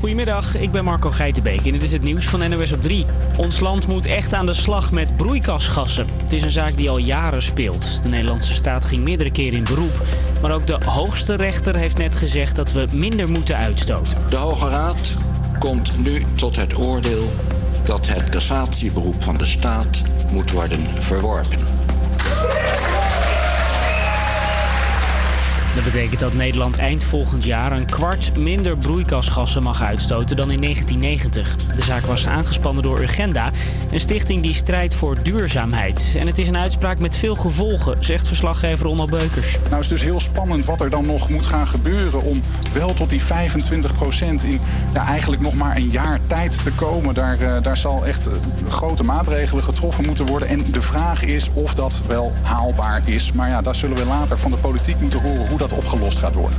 Goedemiddag, ik ben Marco Geitenbeek en dit is het nieuws van NOS op 3. Ons land moet echt aan de slag met broeikasgassen. Het is een zaak die al jaren speelt. De Nederlandse staat ging meerdere keren in beroep. Maar ook de hoogste rechter heeft net gezegd dat we minder moeten uitstoten. De Hoge Raad komt nu tot het oordeel dat het cassatieberoep van de staat moet worden verworpen. Dat betekent dat Nederland eind volgend jaar een kwart minder broeikasgassen mag uitstoten dan in 1990. De zaak was aangespannen door Urgenda, een stichting die strijdt voor duurzaamheid. En het is een uitspraak met veel gevolgen, zegt verslaggever Onno Beukers. Nou is het dus heel spannend wat er dan nog moet gaan gebeuren om wel tot die 25% in ja, eigenlijk nog maar een jaar tijd te komen. Daar, uh, daar zal echt uh, grote maatregelen getroffen moeten worden. En de vraag is of dat wel haalbaar is. Maar ja, daar zullen we later van de politiek moeten horen hoe dat opgelost gaat worden.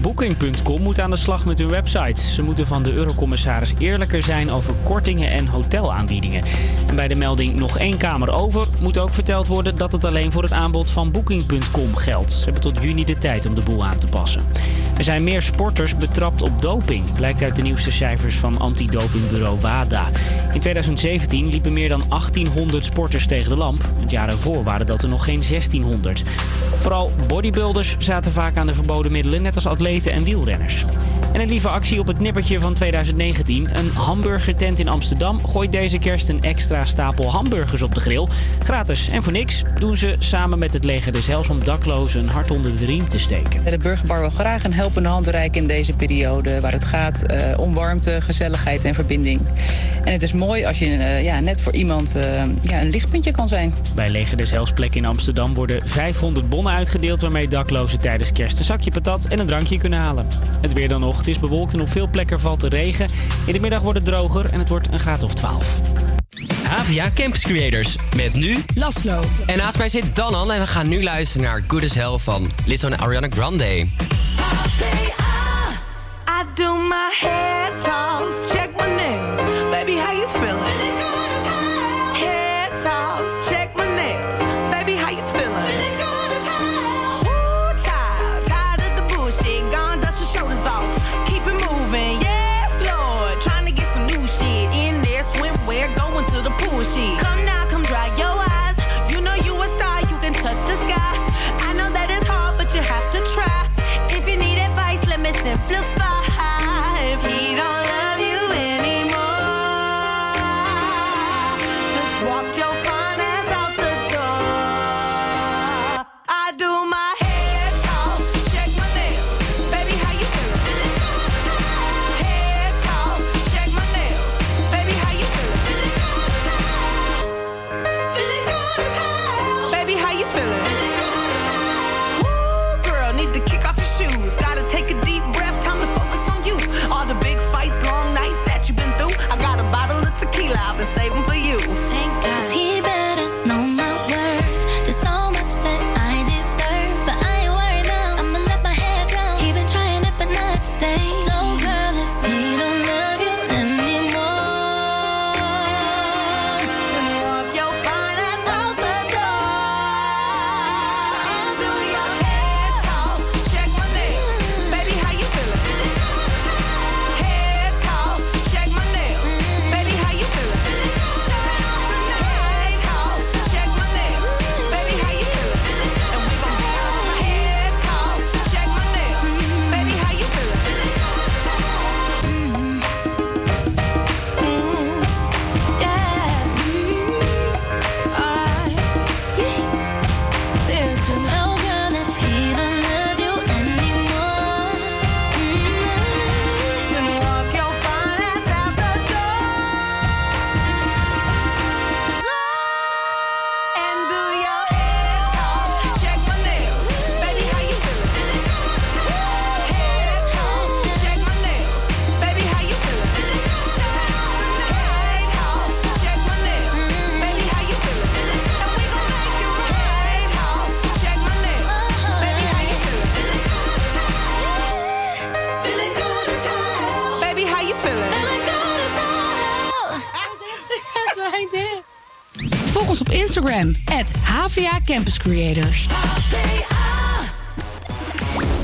Booking.com moet aan de slag met hun website. Ze moeten van de eurocommissaris eerlijker zijn over kortingen en hotelaanbiedingen. En bij de melding nog één kamer over moet ook verteld worden dat het alleen voor het aanbod van Booking.com geldt. Ze hebben tot juni de tijd om de boel aan te passen. Er zijn meer sporters betrapt op doping, blijkt uit de nieuwste cijfers van antidopingbureau WADA. In 2017 liepen meer dan 1800 sporters tegen de lamp. Het jaar ervoor waren dat er nog geen 1600. Vooral bodybuilders zaten vaak aan de verboden middelen, net als atleten en wielrenners. En een lieve actie op het nippertje van 2019. Een hamburgertent in Amsterdam gooit deze kerst een extra stapel hamburgers op de grill. Gratis en voor niks doen ze samen met het leger des Hels om daklozen een hart onder de riem te steken. De burgerbar wil graag een helpende hand reiken in deze periode waar het gaat uh, om warmte, gezelligheid en verbinding. En het is mooi als je uh, ja, net voor iemand uh, ja, een lichtpuntje kan zijn. Bij leger des Hels plek in Amsterdam worden 500 bonnen uitgedeeld waarmee daklozen tijdens kerst een zakje patat en een drankje kunnen halen. Het weer dan nog. Het is bewolkt en op veel plekken valt de regen. In de middag wordt het droger en het wordt een graad of 12. Havia Campus Creators. Met nu Laslo. En naast mij zit Danan en we gaan nu luisteren naar Good as Hell van Lizzo en Ariana Grande. I do my hair toss, check my nails. Baby, how you feeling? Campus Creators.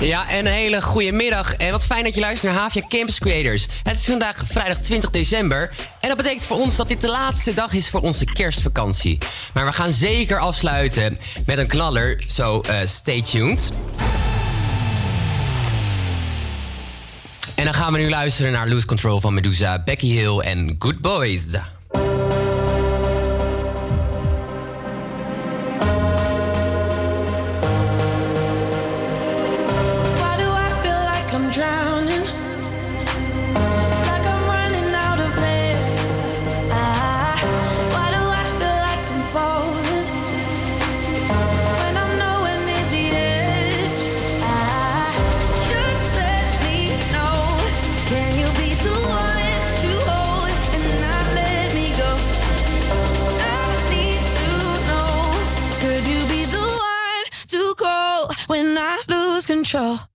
Ja, en een hele goede middag. En wat fijn dat je luistert naar Havia Campus Creators. Het is vandaag vrijdag 20 december. En dat betekent voor ons dat dit de laatste dag is voor onze kerstvakantie. Maar we gaan zeker afsluiten met een knaller. Zo, eh, stay tuned. En dan gaan we nu luisteren naar Loose Control van Medusa, Becky Hill en Good Boys. Show.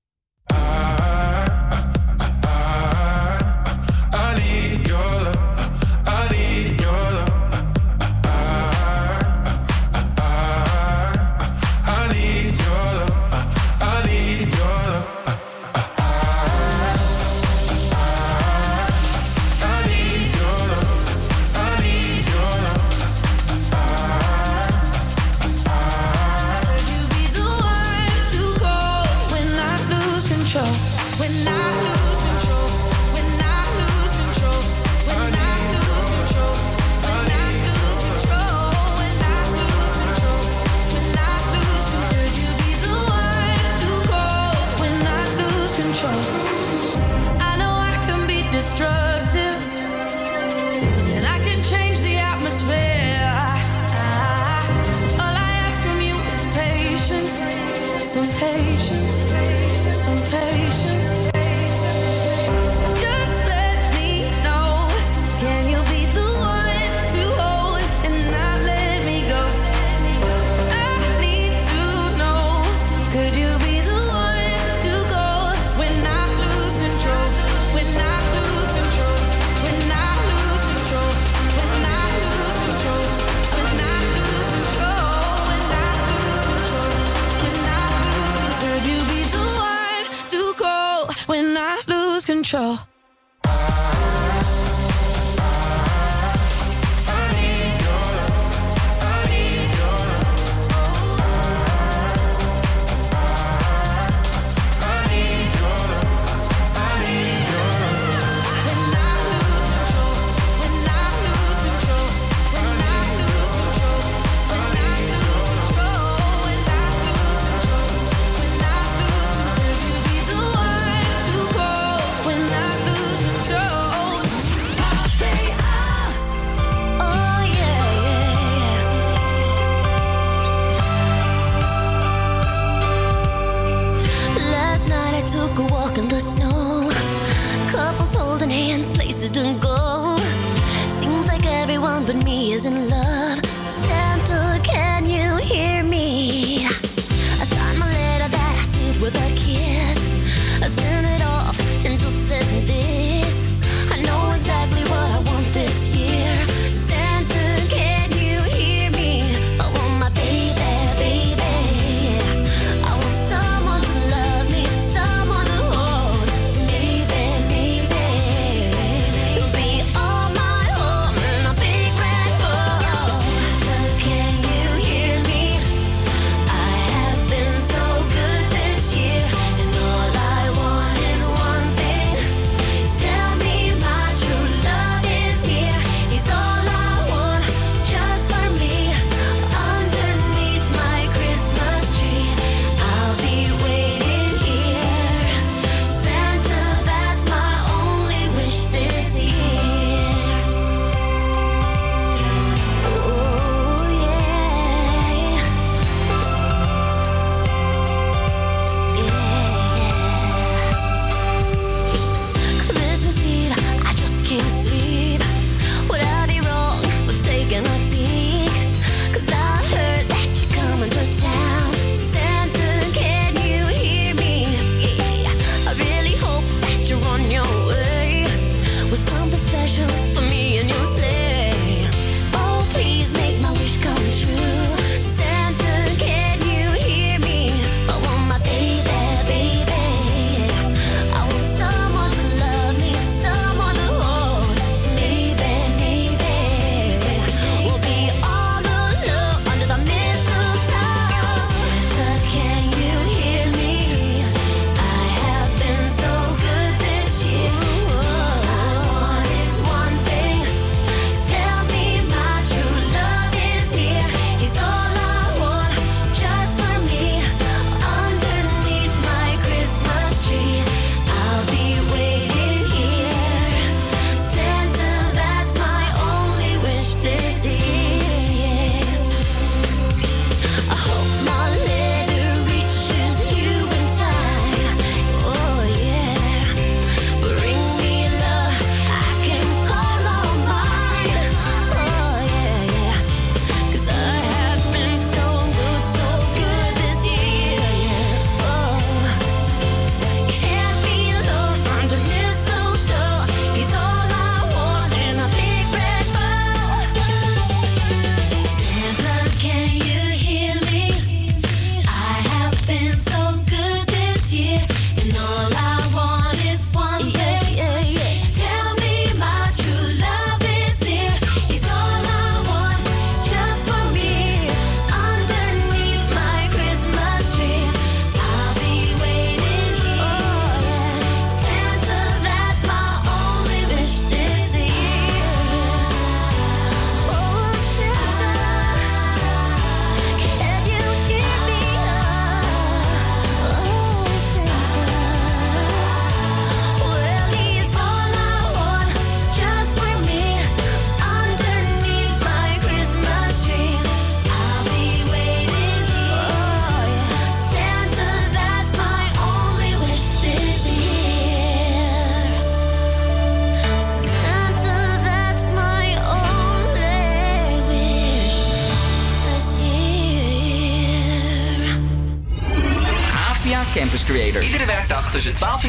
control.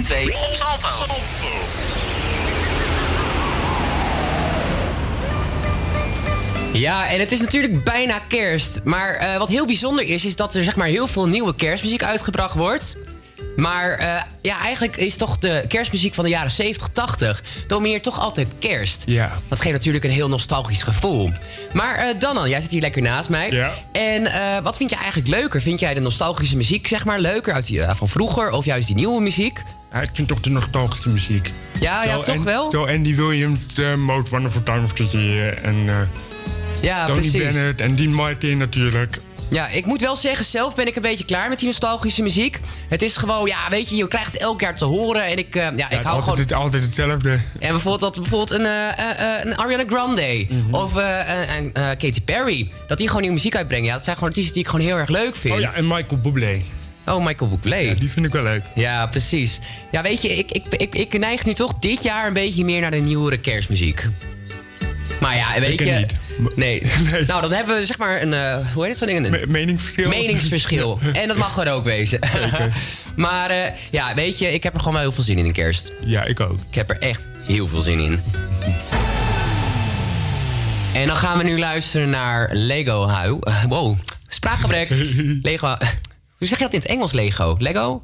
Tussen 12 en 2 op Salto. Ja, en het is natuurlijk bijna kerst. Maar eh, wat heel bijzonder is, is dat er zeg maar heel veel nieuwe kerstmuziek uitgebracht wordt. Maar eh, ja, eigenlijk is toch de kerstmuziek van de jaren 70, 80 domineert toch altijd kerst. Ja. Dat geeft natuurlijk een heel nostalgisch gevoel. Maar eh Danan, jij zit hier lekker naast mij. Ja. En eh, wat vind je eigenlijk leuker? Vind jij de nostalgische muziek zeg maar leuker uit eh, van vroeger of juist die nieuwe muziek? Ja, ik vind toch de nostalgische muziek. Ja, ja, toch en- wel? Zo Andy Williams, uh, Most Wonderful Time of the Year. En eh, Ja, Tony precies. Bennett en Dean Martin natuurlijk. Ja, ik moet wel zeggen, zelf ben ik een beetje klaar met die nostalgische muziek. Het is gewoon, ja, weet je, je krijgt het elk jaar te horen. En ik, eh, ja, ik hou altijd, gewoon... het, altijd hetzelfde. En bijvoorbeeld, dat, bijvoorbeeld een, eh, eh, eh, een Ariana Grande Mhm. of eh, een, eh, Katy Perry. Dat die gewoon nieuwe muziek uitbrengen. Ja, dat zijn gewoon artiesten die ik gewoon heel erg leuk vind. Oh ja, en Michael Bublé. Oh, Michael Bublé. Ja, die vind ik wel leuk. Ja, precies. Ja, weet je, ik, ik, ik, ik neig nu toch dit jaar een beetje meer naar de nieuwere kerstmuziek. Maar ja, weet Ik je... niet. Nee. Nou, dan hebben we zeg maar een... eh, hoe heet het zo'n ding? Een Me- meningsverschil. meningsverschil. En dat mag er ook wezen. maar eh, ja, weet je, ik heb er gewoon wel heel veel zin in in kerst. Ja, ik ook. Ik heb er echt heel veel zin in. En dan gaan we nu luisteren naar Lego Hu. eh, wow, spraakgebrek. Lego. Hoe zeg je dat in het Engels, Lego? Lego?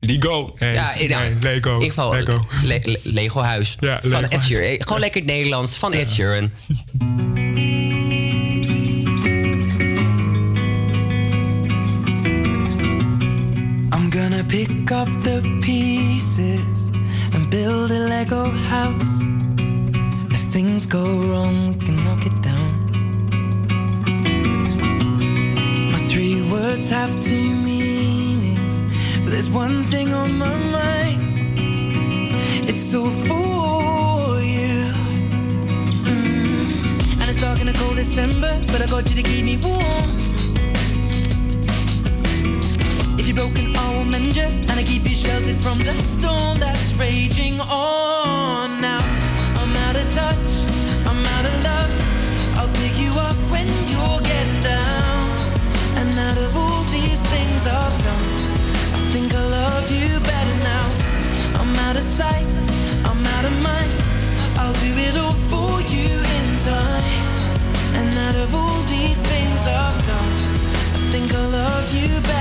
Lego. Nee, ja, in, nou, nee, Lego. In ieder geval, Lego. Le- Le- Lego Huis. Ja, van Lego Ed Sheeran. Gewoon lekker het Nederlands van Ed Sheeran. I'm gonna pick up the pieces and build a Lego house. If things go wrong, we can knock it down. Words have two meanings, but there's one thing on my mind. It's all for you. Mm. And it's dark in a cold December, but I got you to keep me warm. If you're broken, I will mend you, and I keep you sheltered from the storm that's raging on. Sight, I'm out of mind. I'll do it all for you in time. And out of all these things I've done, I think I love you better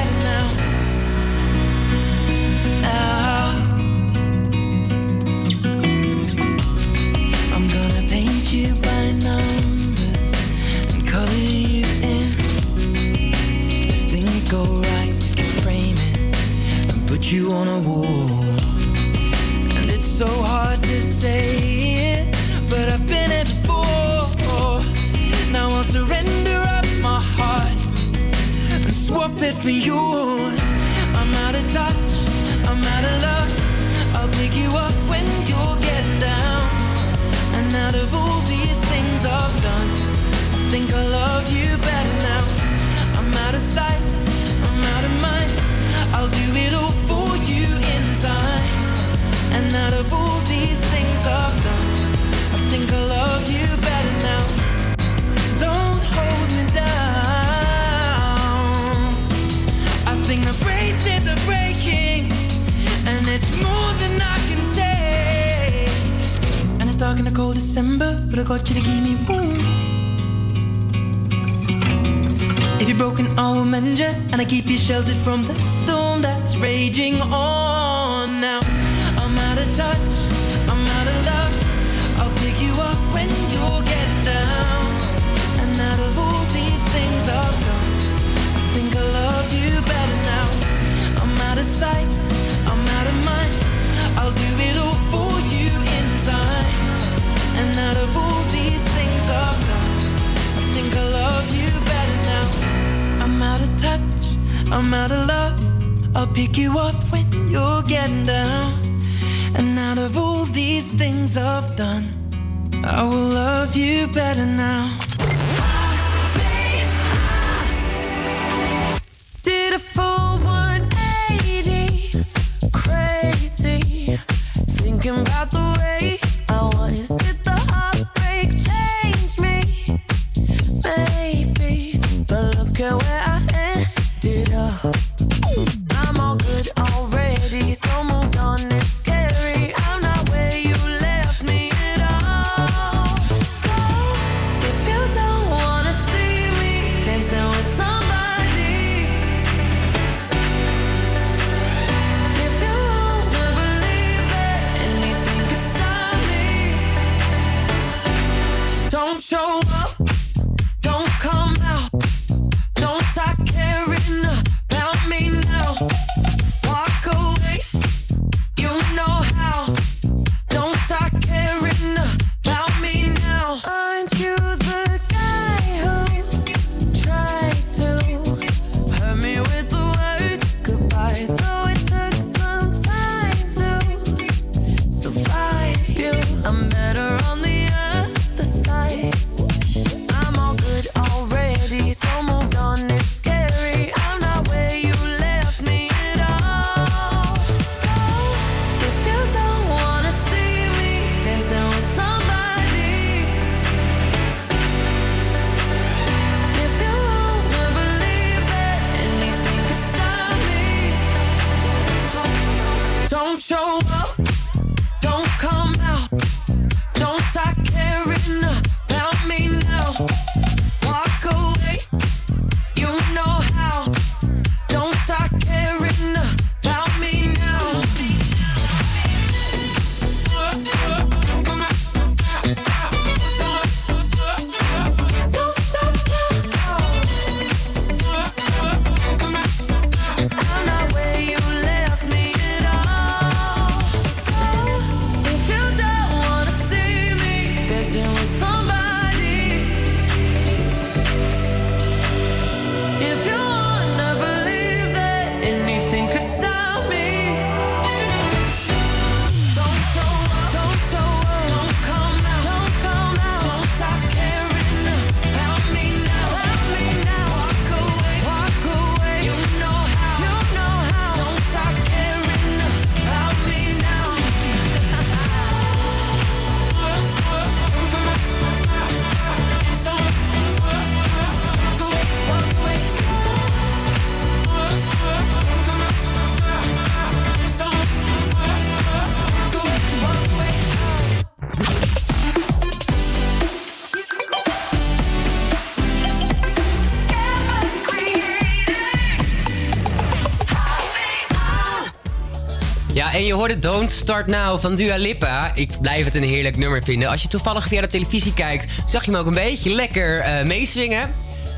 hoorde Don't Start Now van Dua Lipa. Ik blijf het een heerlijk nummer vinden. Als je toevallig via de televisie kijkt, zag je hem ook een beetje lekker eh meeswingen.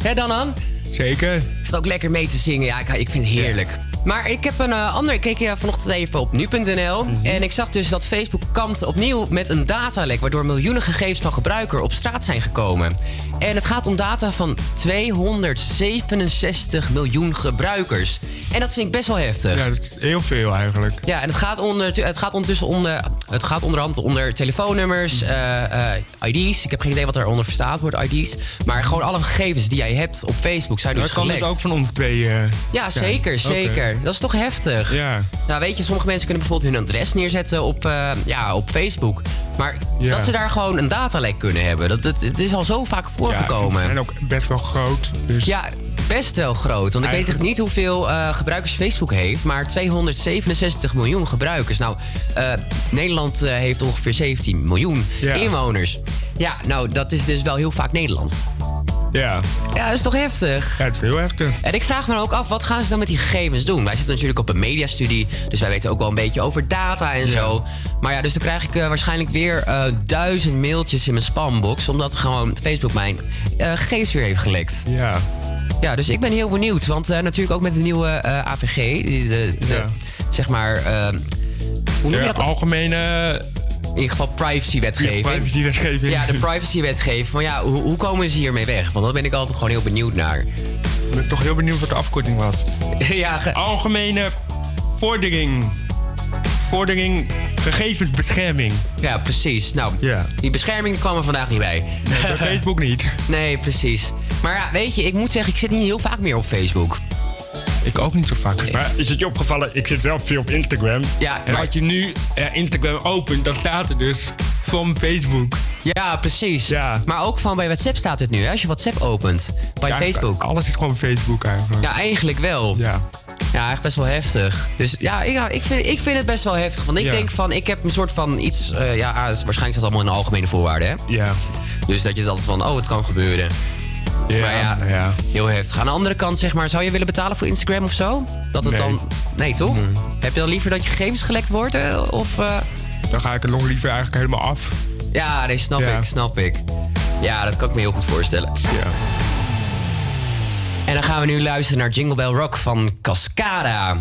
Hè, Danan? Zeker. Ik zat ook lekker mee te zingen. Ja, ik, ik vind het heerlijk. Maar ik heb een eh, ander. Ik keek eh, vanochtend even op nu.nl. En ik zag dus dat Facebook kampt opnieuw met een datalek. Waardoor miljoenen gegevens van gebruiker op straat zijn gekomen. En het gaat om data van 267 miljoen gebruikers. En dat vind ik best wel heftig. Ja, dat is heel veel eigenlijk. Ja, en het gaat, onder, het gaat ondertussen onder, het gaat onderhand onder telefoonnummers, eh, eh, ID's. Ik heb geen idee wat daaronder verstaat wordt, ID's. Maar gewoon alle gegevens die jij hebt op Facebook zijn dus Maar kan het gelekt. ook van ons twee eh, Ja, zeker, zeker. Dat is toch heftig. Ja. Nou, weet je, sommige mensen kunnen bijvoorbeeld hun adres neerzetten op, ja, op Facebook. Maar Ja. dat ze daar gewoon een datalek kunnen hebben, dat, dat, het is al zo vaak voorgekomen. Ja, en ook best wel groot. Dus Ja, best wel groot. Want ik weet echt niet hoeveel eh, gebruikers Facebook heeft. Maar 267 miljoen gebruikers. Nou, eh, Nederland eh, heeft ongeveer 17 miljoen Ja. inwoners. Ja, nou, dat is dus wel heel vaak Nederland. ja. Ja, dat is toch heftig? ja, het is heel heftig. En ik vraag me dan ook af, wat gaan ze dan met die gegevens doen? Wij zitten natuurlijk op een mediastudie, dus wij weten ook wel een beetje over data en zo. Maar ja, dus dan krijg ik waarschijnlijk weer eh, duizend mailtjes in mijn spambox... omdat gewoon Facebook mijn eh, gegevens weer heeft gelekt. Ja. Ja, dus ik ben heel benieuwd. Want eh, natuurlijk ook met de nieuwe eh, AVG, de, de, Ja. zeg maar, eh, hoe noem je De dat? algemene In ieder geval privacywetgeving. privacywetgeving. Ja, de privacywetgeving. Maar ja, hoe, hoe komen ze hiermee weg? Want daar ben ik altijd gewoon heel benieuwd naar. Ik ben toch heel benieuwd wat de afkorting was. ja, ge- Algemene vordering. Vordering gegevensbescherming. ja, precies. Nou, Ja. die bescherming kwam er vandaag niet bij. Nee, bij Facebook niet. Nee, precies. Maar ja, weet je, ik moet zeggen, ik zit niet heel vaak meer op Facebook. Ik ook niet zo vaak. Maar is het je opgevallen? Ik zit wel veel op Instagram. Ja, En maar- als je nu eh, Instagram opent, dan staat er dus van Facebook. Ja, precies. Ja. Maar ook van bij WhatsApp staat het nu, hè? Als je WhatsApp opent. Bij Ja, Facebook. Alles is gewoon Facebook eigenlijk. Ja, eigenlijk wel. Ja. Ja, echt best wel heftig. Dus ja, ik, ik, vind, ik vind het best wel heftig. Want ik Ja. denk van, ik heb een soort van iets... eh, ja, ah, het waarschijnlijk staat het allemaal in de algemene voorwaarden, hè? Ja. Dus dat je altijd van, oh, het kan gebeuren. Ja, maar ja, ja. heel heftig. Aan de andere kant, zeg maar, zou je willen betalen voor Instagram of zo? Dat het Nee. dan... Nee, toch? Nee. Heb je dan liever dat je gegevens gelekt wordt? eh, Of... eh, Dan ga ik er nog liever eigenlijk helemaal af. Ja, nee, snap Ja. ik, snap ik. Ja, dat kan ik me heel goed voorstellen. Ja. En dan gaan we nu luisteren naar Jingle Bell Rock van Cascada.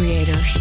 Creators.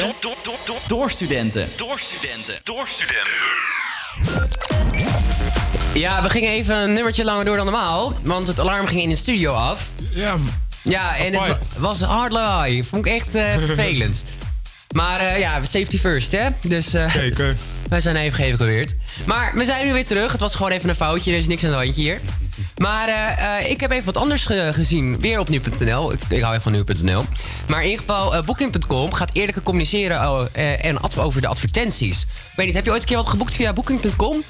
Studenten. Door studenten. Door studenten. Door studenten. Ja, we gingen even een nummertje langer door dan normaal. Want het alarm ging in de studio af. Ja. Ja, en het wa- was hard lawaai. Vond ik echt eh, vervelend. Maar eh, ja, safety first, hè? Dus eh, Zeker. wij zijn even geëvacueerd. Maar we zijn nu weer terug. Het was gewoon even een foutje. Er is niks aan de handje hier. Maar eh, eh, ik heb even wat anders ge- gezien. Weer op nu.nl. Ik, ik hou echt van nu.nl. Maar in ieder geval, eh, Booking.com gaat eerlijker communiceren oh, en over de advertenties. Weet niet, heb je ooit een keer wat geboekt via Booking.com?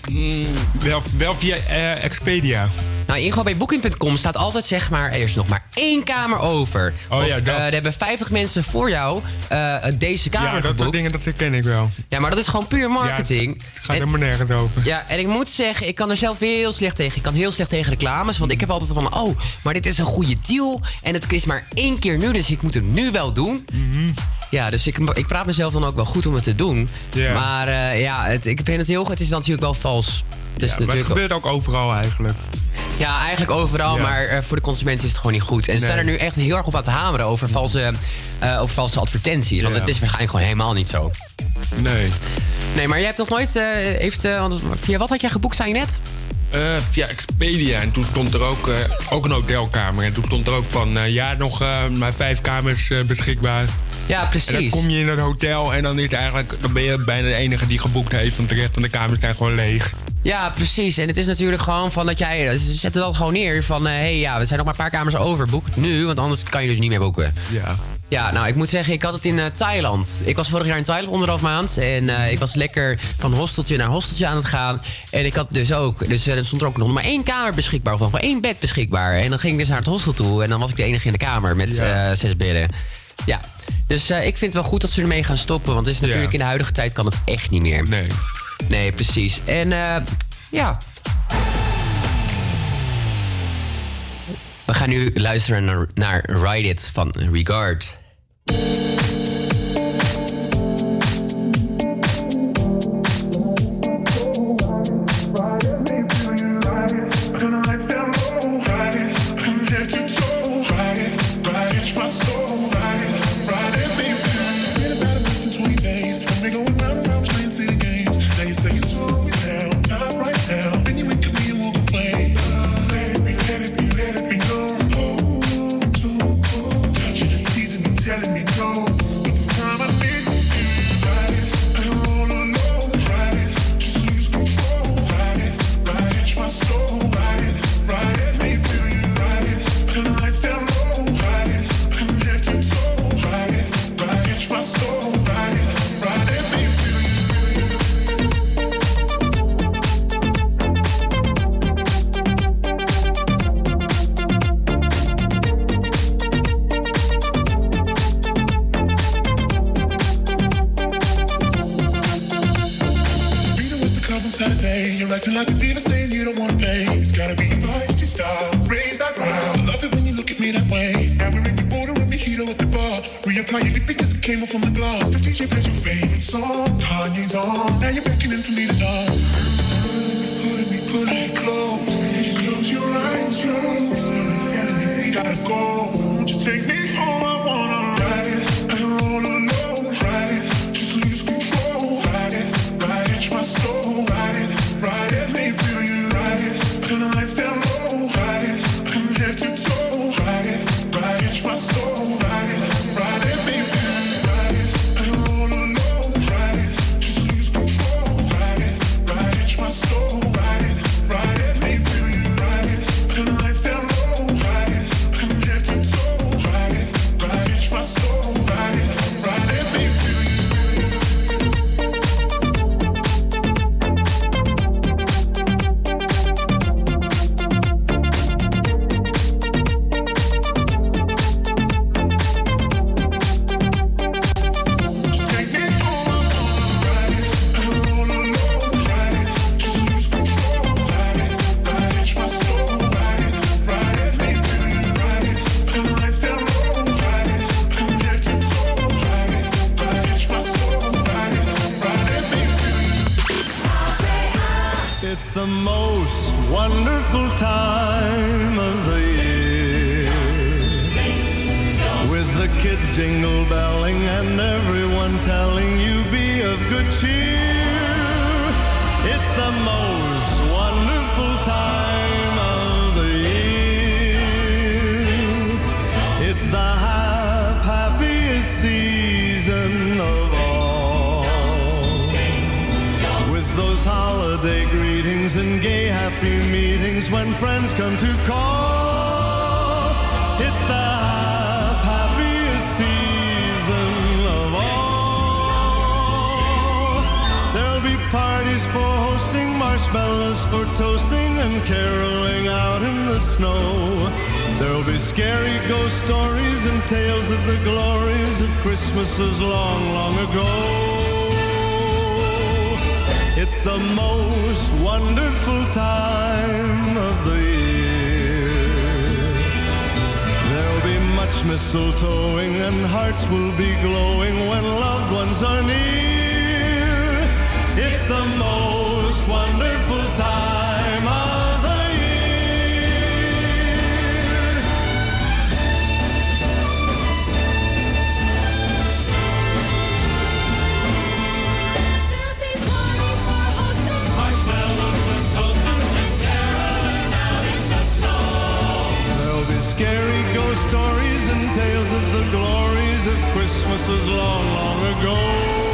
Wel, wel via Expedia. Nou, bij Booking.com staat altijd zeg maar... er is nog maar één kamer over. Oh ja, dat. eh, er hebben 50 mensen voor jou eh, deze kamer Ja, dat geboekt. soort dingen, dat ken ik wel. Ja, maar dat is gewoon puur marketing. Ja, het gaat helemaal nergens over. Ja, en ik moet zeggen, ik kan er zelf heel slecht tegen. Ik kan heel slecht tegen reclames. Want ik heb altijd van, oh, maar dit is een goede deal. En het is maar één keer nu, dus ik moet hem nu wel doen. Ja, dus ik, ik praat mezelf dan ook wel goed om het te doen. Maar eh, ja, het, ik vind het heel Het is wel natuurlijk wel vals. Dus ja, maar het gebeurt ook overal eigenlijk. ja, eigenlijk overal, Ja. maar eh, voor de consument is het gewoon niet goed. En ze zijn er nu echt heel erg op aan het hameren over valse, eh, over valse advertenties. Want het is waarschijnlijk gewoon helemaal niet zo. Nee. Nee, maar jij hebt nog nooit... eh heeft, want via wat had jij geboekt, zei je net? Via Expedia. En toen stond er ook, ook een hotelkamer. En toen stond er ook van, ja, nog maar vijf kamers beschikbaar. Ja, En dan precies. kom je in het hotel en dan, is eigenlijk, dan ben je bijna de enige die geboekt heeft. Want de rest van de kamers zijn gewoon leeg. Ja, precies. En het is natuurlijk gewoon van dat jij... Ze zetten dat gewoon neer van... Hé, hey, ja, we zijn nog maar een paar kamers over. Boek het nu, want anders kan je dus niet meer boeken. Ja. Ja, nou, ik moet zeggen, ik had het in eh, Thailand. Ik was vorig jaar in Thailand anderhalf maand. En eh, ik was lekker van hosteltje naar hosteltje aan het gaan. En ik had dus ook... Dus eh, er stond er ook nog maar één kamer beschikbaar. Of nog maar één bed beschikbaar. En dan ging ik dus naar het hostel toe. En dan was ik de enige in de kamer met Ja. eh, zes bedden. Ja, dus eh, ik vind het wel goed dat ze ermee gaan stoppen. Want het is natuurlijk in de huidige tijd kan het echt niet meer. Nee. Nee, precies. En eh, ja... We gaan nu luisteren naar, naar Ride It van Regard. It's the most wonderful time of the year. There'll be scary ghost stories and tales of the glories of Christmases long, long ago.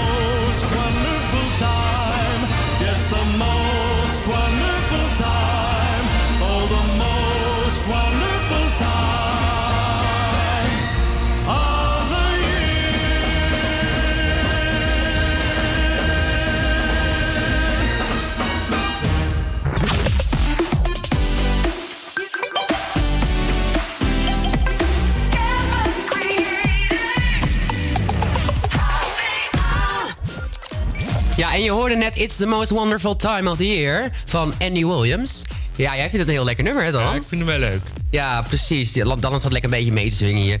en je hoorde net It's the Most Wonderful Time of the Year van Andy Williams. Ja, jij vindt het een heel lekker nummer, hè dan? Ja, ik vind hem wel leuk. Ja, precies. Dan is het lekker een beetje mee te zwingen hier.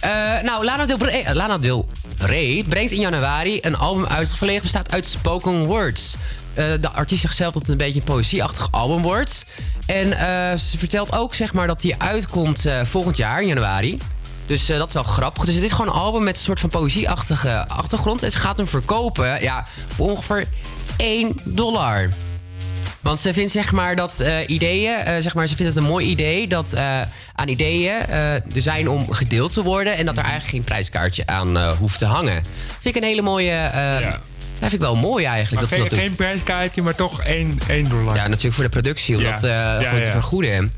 Eh, nou, Lana Del, Rey, eh, Lana Del Rey brengt in januari een album uit dat volledig bestaat uit spoken words. Eh, de artiest zegt zelf dat het een beetje een poëzieachtig album wordt. En ze vertelt ook zeg maar, dat die uitkomt volgend jaar, in januari. Dus eh, dat is wel grappig. Dus het is gewoon een album met een soort van poëzieachtige achtergrond. En ze gaat hem verkopen ja, voor ongeveer 1 dollar. Want ze vindt zeg maar dat eh, ideeën, eh, zeg maar, ze vindt het een mooi idee dat aan ideeën er zijn om gedeeld te worden en dat er eigenlijk geen prijskaartje aan hoeft te hangen. Vind ik een hele mooie. ja. vind ik wel mooi eigenlijk. Maar dat geen, dat geen prijskaartje, maar toch 1, 1 dollar. Ja, natuurlijk voor de productie, om Ja. dat Ja, gewoon te vergoeden.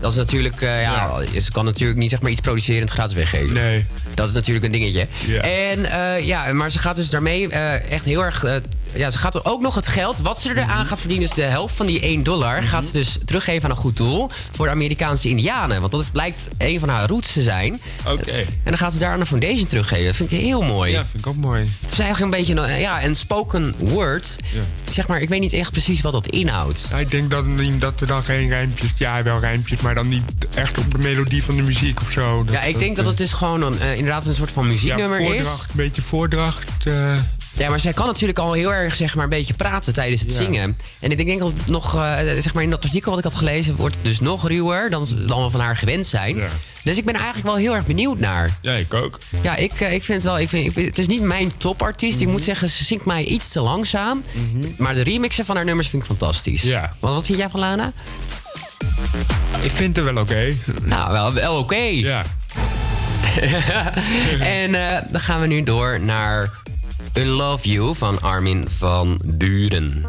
Dat is natuurlijk, eh, ja, ze kan natuurlijk niet zeg maar iets producerend gratis weggeven. Nee. Dat is natuurlijk een dingetje. Ja. En eh, ja, maar ze gaat dus daarmee eh, echt heel erg. Eh, ja, ze gaat er ook nog het geld wat ze eraan gaat verdienen, dus de helft van die 1 dollar, gaat ze dus teruggeven aan een goed doel voor de Amerikaanse Indianen. Want dat is, blijkt een van haar roots te zijn. Oké. En dan gaat ze daar aan een foundation teruggeven. Dat vind ik heel mooi. Ja, vind ik ook mooi. Het is eigenlijk een beetje een, ja, een spoken word. Zeg maar, ik weet niet echt precies wat dat inhoudt. Ja, ik denk dat, dat er dan geen rijmpjes... Ja, wel rijmpjes, maar dan niet echt op de melodie van de muziek of zo. Ja, ik denk dat het dus gewoon een, eh, inderdaad een soort van muzieknummer ja, is. voordracht, Een beetje voordracht. eh, Ja, maar zij kan natuurlijk al heel erg zeg maar, een beetje praten tijdens het Ja. zingen. En ik denk dat het nog, eh, zeg maar in dat artikel wat ik had gelezen, wordt het dus nog ruwer dan ze allemaal van haar gewend zijn. Dus ik ben eigenlijk wel heel erg benieuwd naar. ja, ik ook. Ja, ik, eh, ik vind het wel. Ik vind, ik het is niet mijn topartiest. Ik moet zeggen, ze zingt mij iets te langzaam. Maar de remixen van haar nummers vind ik fantastisch. Ja. Want wat vind jij van Lana? Ik vind het wel oké. Nou, wel, wel oké. Ja. en eh, dan gaan we nu door naar Unlove You van Armin van Buren.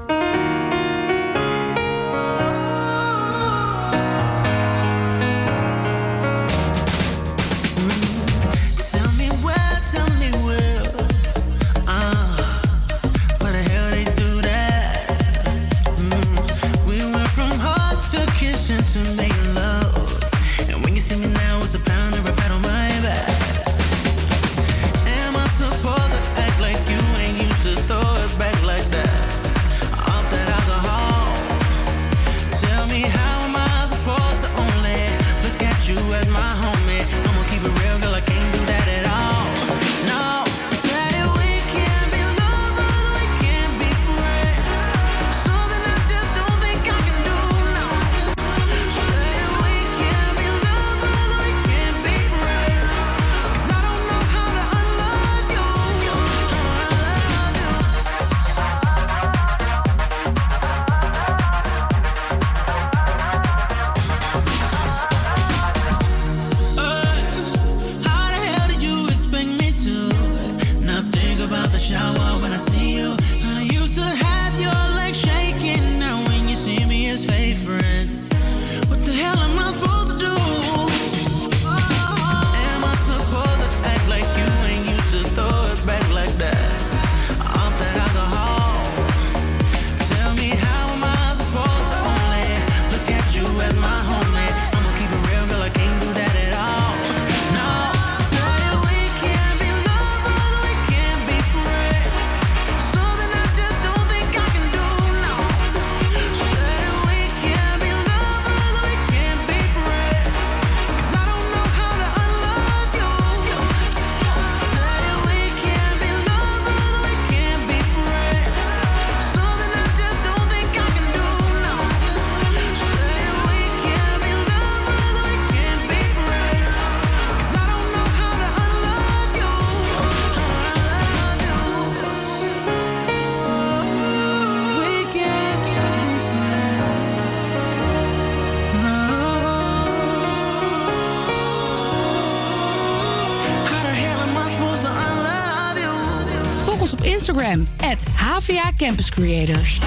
Campus Creators.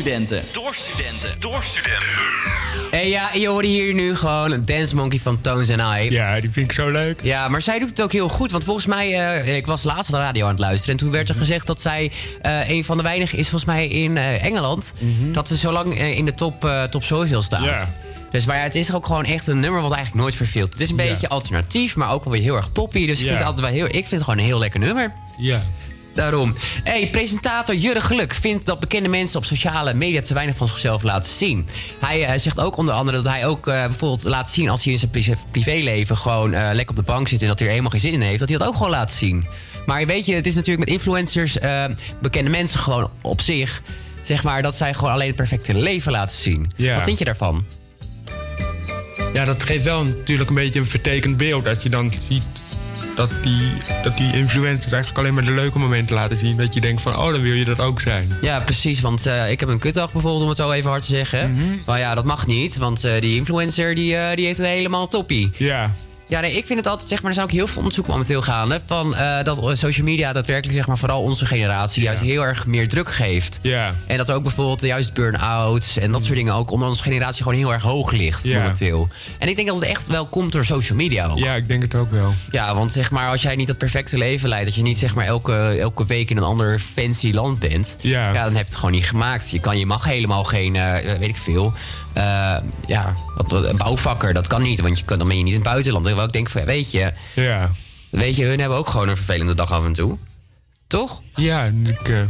Studenten. Door studenten. Door studenten. En ja, je hoorde hier nu gewoon een Dance Monkey van Tones and I. Ja, die vind ik zo leuk. Ja, maar zij doet het ook heel goed. Want volgens mij, eh, ik was laatst op de radio aan het luisteren. En toen werd er gezegd dat zij eh, een van de weinigen is, volgens mij in eh, Engeland. Dat ze zo lang in de top, eh, top zoveel staat. Ja. Dus maar ja, het is ook gewoon echt een nummer wat eigenlijk nooit verveelt. Het is een Ja. beetje alternatief, maar ook wel weer heel erg poppy. Dus ik Ja. vind het altijd wel heel, ik vind het gewoon een heel lekker nummer. Ja. Daarom. Hey, presentator Jurre Geluk vindt dat bekende mensen op sociale media te weinig van zichzelf laten zien. Hij eh, zegt ook onder andere dat hij ook eh, bijvoorbeeld laat zien als hij in zijn pri- privéleven gewoon eh, lekker op de bank zit en dat hij er helemaal geen zin in heeft, dat hij dat ook gewoon laat zien. Maar weet je, het is natuurlijk met influencers, bekende mensen gewoon op zich, zeg maar, dat zij gewoon alleen het perfecte leven laten zien. Ja. Wat vind je daarvan? Ja, dat geeft wel natuurlijk een beetje een vertekend beeld. Als je dan ziet dat die, dat die influencers eigenlijk alleen maar de leuke momenten laten zien. Dat je denkt van, oh, dan wil je dat ook zijn. Ja, precies. Want eh, ik heb een kutdag bijvoorbeeld, om het zo even hard te zeggen. Maar ja, dat mag niet. Want eh, die influencer die, eh, die heeft het helemaal toppie. Ja. Ja, nee, ik vind het altijd, zeg maar, er zijn ook heel veel onderzoeken momenteel gaande. Van eh, dat social media daadwerkelijk, zeg maar, vooral onze generatie juist heel erg meer druk geeft. Ja. En dat ook bijvoorbeeld juist burn-outs en dat soort dingen ook onder onze generatie gewoon heel erg hoog ligt Ja. momenteel. En ik denk dat het echt wel komt door social media ook. Ja, ik denk het ook wel. Ja, want zeg maar, als jij niet dat perfecte leven leidt, dat je niet zeg maar elke, elke week in een ander fancy land bent, Ja. dan heb je het gewoon niet gemaakt. Je, kan, je mag helemaal geen, eh, weet ik veel, eh, ja, wat, bouwvakker, dat kan niet, want je kan, dan ben je niet in het buitenland. Terwijl ik denk van, ja, weet je, Ja. weet je, hun hebben ook gewoon een vervelende dag af en toe. Toch? Ja, ik, eh,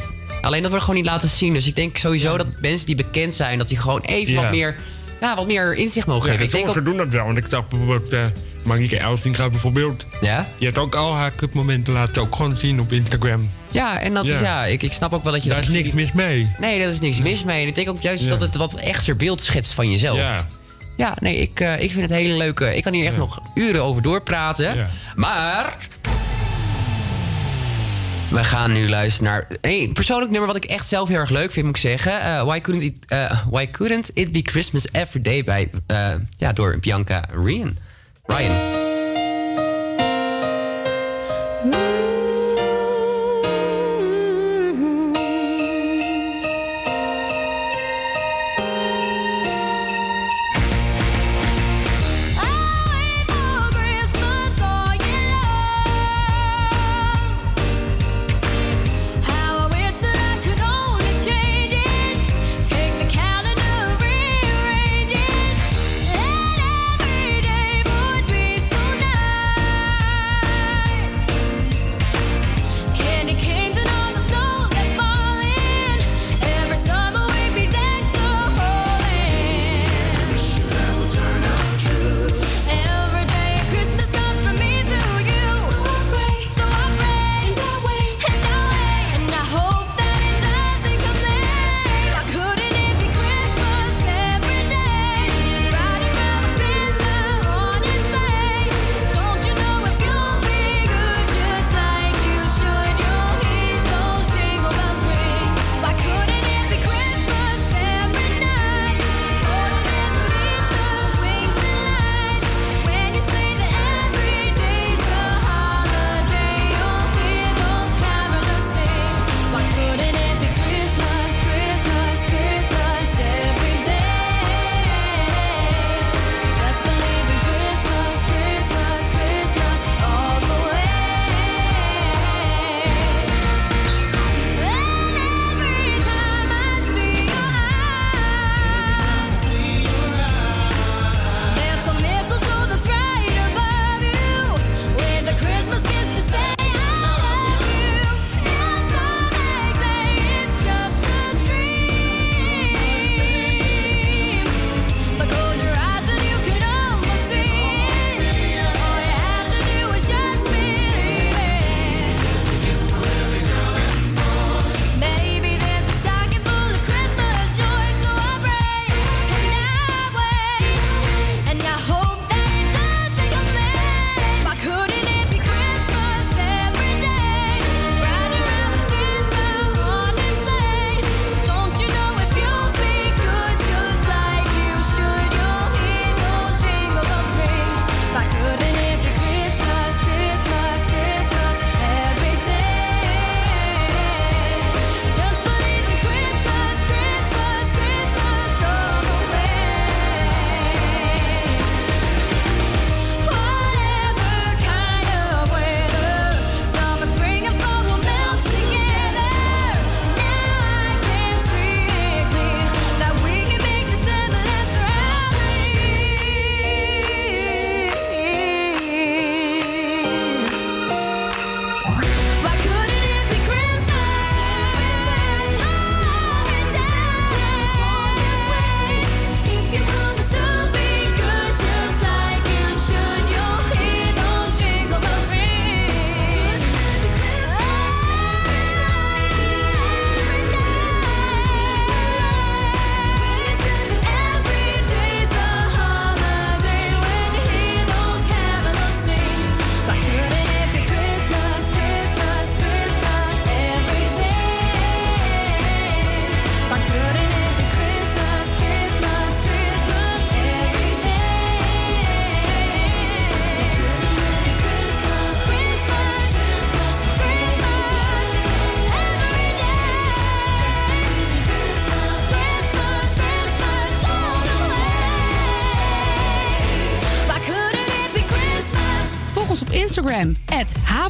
Alleen dat wordt gewoon niet laten zien. Dus ik denk sowieso dat mensen die bekend zijn, dat die gewoon even Ja. wat meer, ja, wat meer inzicht mogen ja, geven. Ik denk sommigen doen dat wel. Want ik zag bijvoorbeeld uh, Marieke Elsinga bijvoorbeeld. Ja? Die heeft ook al haar cupmomenten laten ook gewoon zien op Instagram. ja, en dat is, Ja. ik, ik snap ook wel dat je Daar dat is niks mis mee. Nee, daar is niks mis mee. En ik denk ook juist dat het wat echter beeld schetst van jezelf. Ja. Ja, nee, ik, eh, ik vind het hele leuke. Ik kan hier echt nog uren over doorpraten. Ja. Maar. We gaan nu luisteren naar een persoonlijk nummer wat ik echt zelf heel erg leuk vind, moet ik zeggen. Eh, why, couldn't it, eh, why Couldn't It Be Christmas Every Day bij, eh, ja, door Bianca Ryan. Ryan.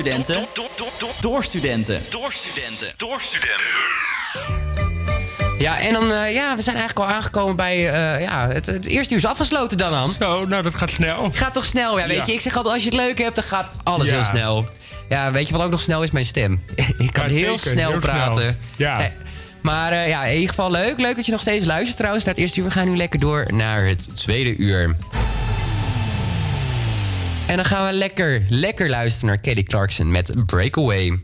studenten. Door studenten. Door studenten. Door studenten. Ja, en dan, eh, ja, we zijn eigenlijk al aangekomen bij, eh, ja, het, het, eerste uur is afgesloten dan. Zo, nou, dat gaat snel. Het gaat toch snel, ja, weet je. Ik zeg altijd, als je het leuk hebt, dan gaat alles ja. heel snel. Ja, weet je wat ook nog snel is? Mijn stem. ik kan heel snel praten. Ja. Eh, maar ja, in ieder geval leuk. Leuk dat je nog steeds luistert trouwens naar het eerste uur. We gaan nu lekker door naar het tweede uur. En dan gaan we lekker, lekker luisteren naar Kelly Clarkson met Breakaway.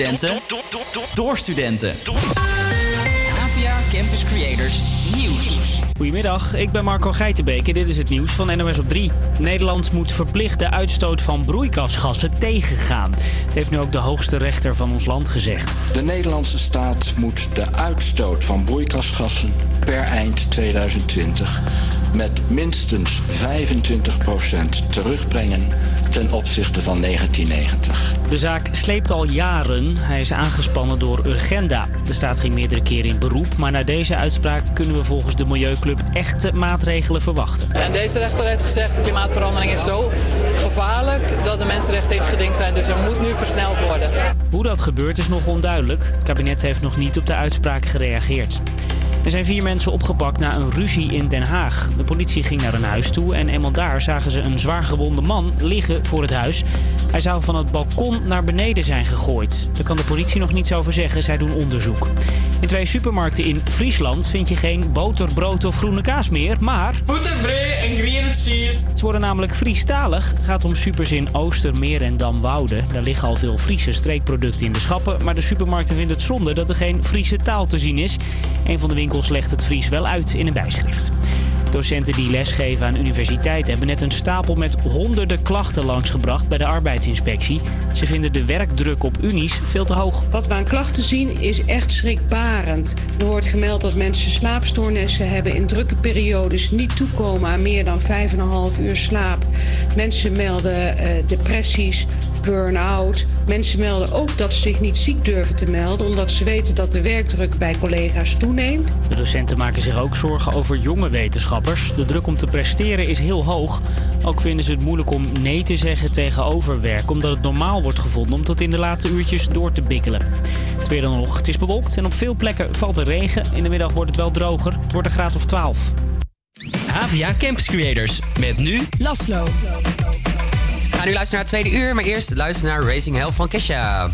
Studenten. Door studenten. APA Campus Creators Nieuws. Goedemiddag, ik ben Marco Geitenbeek en dit is het nieuws van NOS op 3. Nederland moet verplicht de uitstoot van broeikasgassen tegengaan. Het heeft nu ook de hoogste rechter van ons land gezegd. De Nederlandse staat moet de uitstoot van broeikasgassen per eind 2020 met minstens 25% terugbrengen ten opzichte van 1990. De zaak sleept al jaren. Hij is aangespannen door Urgenda. De staat ging meerdere keren in beroep, maar na deze uitspraak kunnen we volgens de Milieuclub echte maatregelen verwachten. En deze rechter heeft gezegd, de klimaatverandering is zo gevaarlijk dat de mensenrechten in het geding zijn. Dus er moet nu versneld worden. Hoe dat gebeurt is nog onduidelijk. Het kabinet heeft nog niet op de uitspraak gereageerd. Er zijn vier mensen opgepakt na een ruzie in Den Haag. De politie ging naar een huis toe en eenmaal daar zagen ze een zwaargewonde man liggen voor het huis. Hij zou van het balkon naar beneden zijn gegooid. Daar kan de politie nog niets over zeggen, zij doen onderzoek. In twee supermarkten in Friesland vind je geen boter, brood of groene kaas meer, maar... Boetenbree en green cheese. Ze worden namelijk Friestalig. Het gaat om supers in Ooster, Meer en Damwoude. Daar liggen al veel Friese streekproducten in de schappen. Maar de supermarkten vinden het zonde dat er geen Friese taal te zien is. Een van de winkels legt het Fries wel uit in een bijschrift. Docenten die lesgeven aan universiteiten hebben net een stapel met honderden klachten langsgebracht bij de arbeidsinspectie. Ze vinden de werkdruk op unies veel te hoog. Wat we aan klachten zien is echt schrikbarend. Er wordt gemeld dat mensen slaapstoornissen hebben in drukke periodes niet toekomen aan meer dan 5,5 uur slaap. Mensen melden eh, depressies, burn-out. Mensen melden ook dat ze zich niet ziek durven te melden omdat ze weten dat de werkdruk bij collega's toeneemt. De docenten maken zich ook zorgen over jonge wetenschappers. De druk om te presteren is heel hoog. Ook vinden ze het moeilijk om nee te zeggen tegen overwerk, omdat het normaal wordt gevonden om tot in de late uurtjes door te bikkelen. Het weer dan nog. Het is bewolkt en op veel plekken valt er regen. In de middag wordt het wel droger. Het wordt een graad of 12. APA Campus Creators. Met nu Laslo. Ga nu luisteren naar het tweede uur, maar eerst luister naar Racing Hell van Kesha.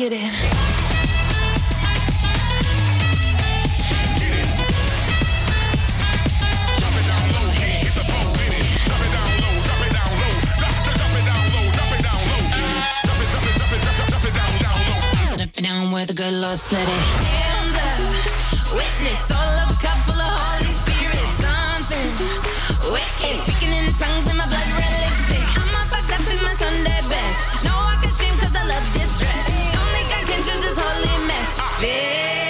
Get in. Down where the good Lord split it. Hands up, witness, all a full of Holy Spirit. Something wicked, speaking in tongues in my blood red. I'm all fucked up in my Sunday best. No, I can shame cause I love this dress pictures is holy mess, ah. bitch.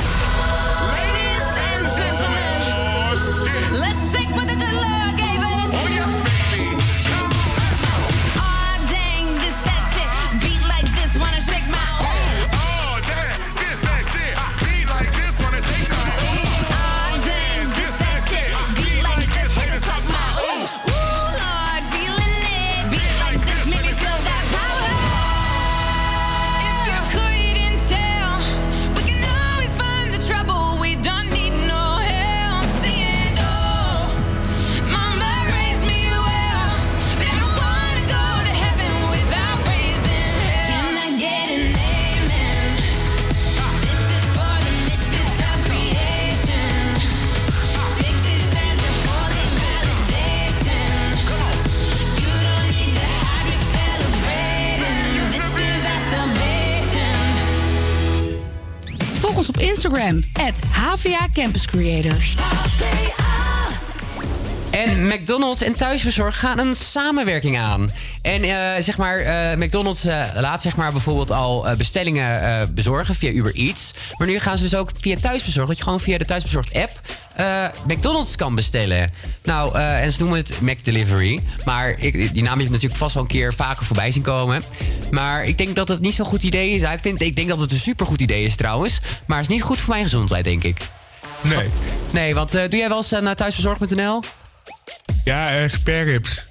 Instagram, HVA Campus Creators. En McDonald's en thuisbezorg gaan een samenwerking aan. En eh, zeg maar, eh, McDonald's eh, laat zeg maar bijvoorbeeld al bestellingen bezorgen via Uber Eats. Maar nu gaan ze dus ook via thuisbezorg. Dat je gewoon via de thuisbezorgd app eh, McDonald's kan bestellen. Nou, eh, en ze noemen het McDelivery. Maar ik, die naam heeft natuurlijk vast wel een keer vaker voorbij zien komen. Maar ik denk dat het niet zo'n goed idee is. Ja, ik, vind, ik denk dat het een supergoed idee is trouwens. Maar het is niet goed voor mijn gezondheid, denk ik. Nee. Nee, want eh, doe jij wel eens naar thuisbezorg.nl? Ja, uh, sperrips.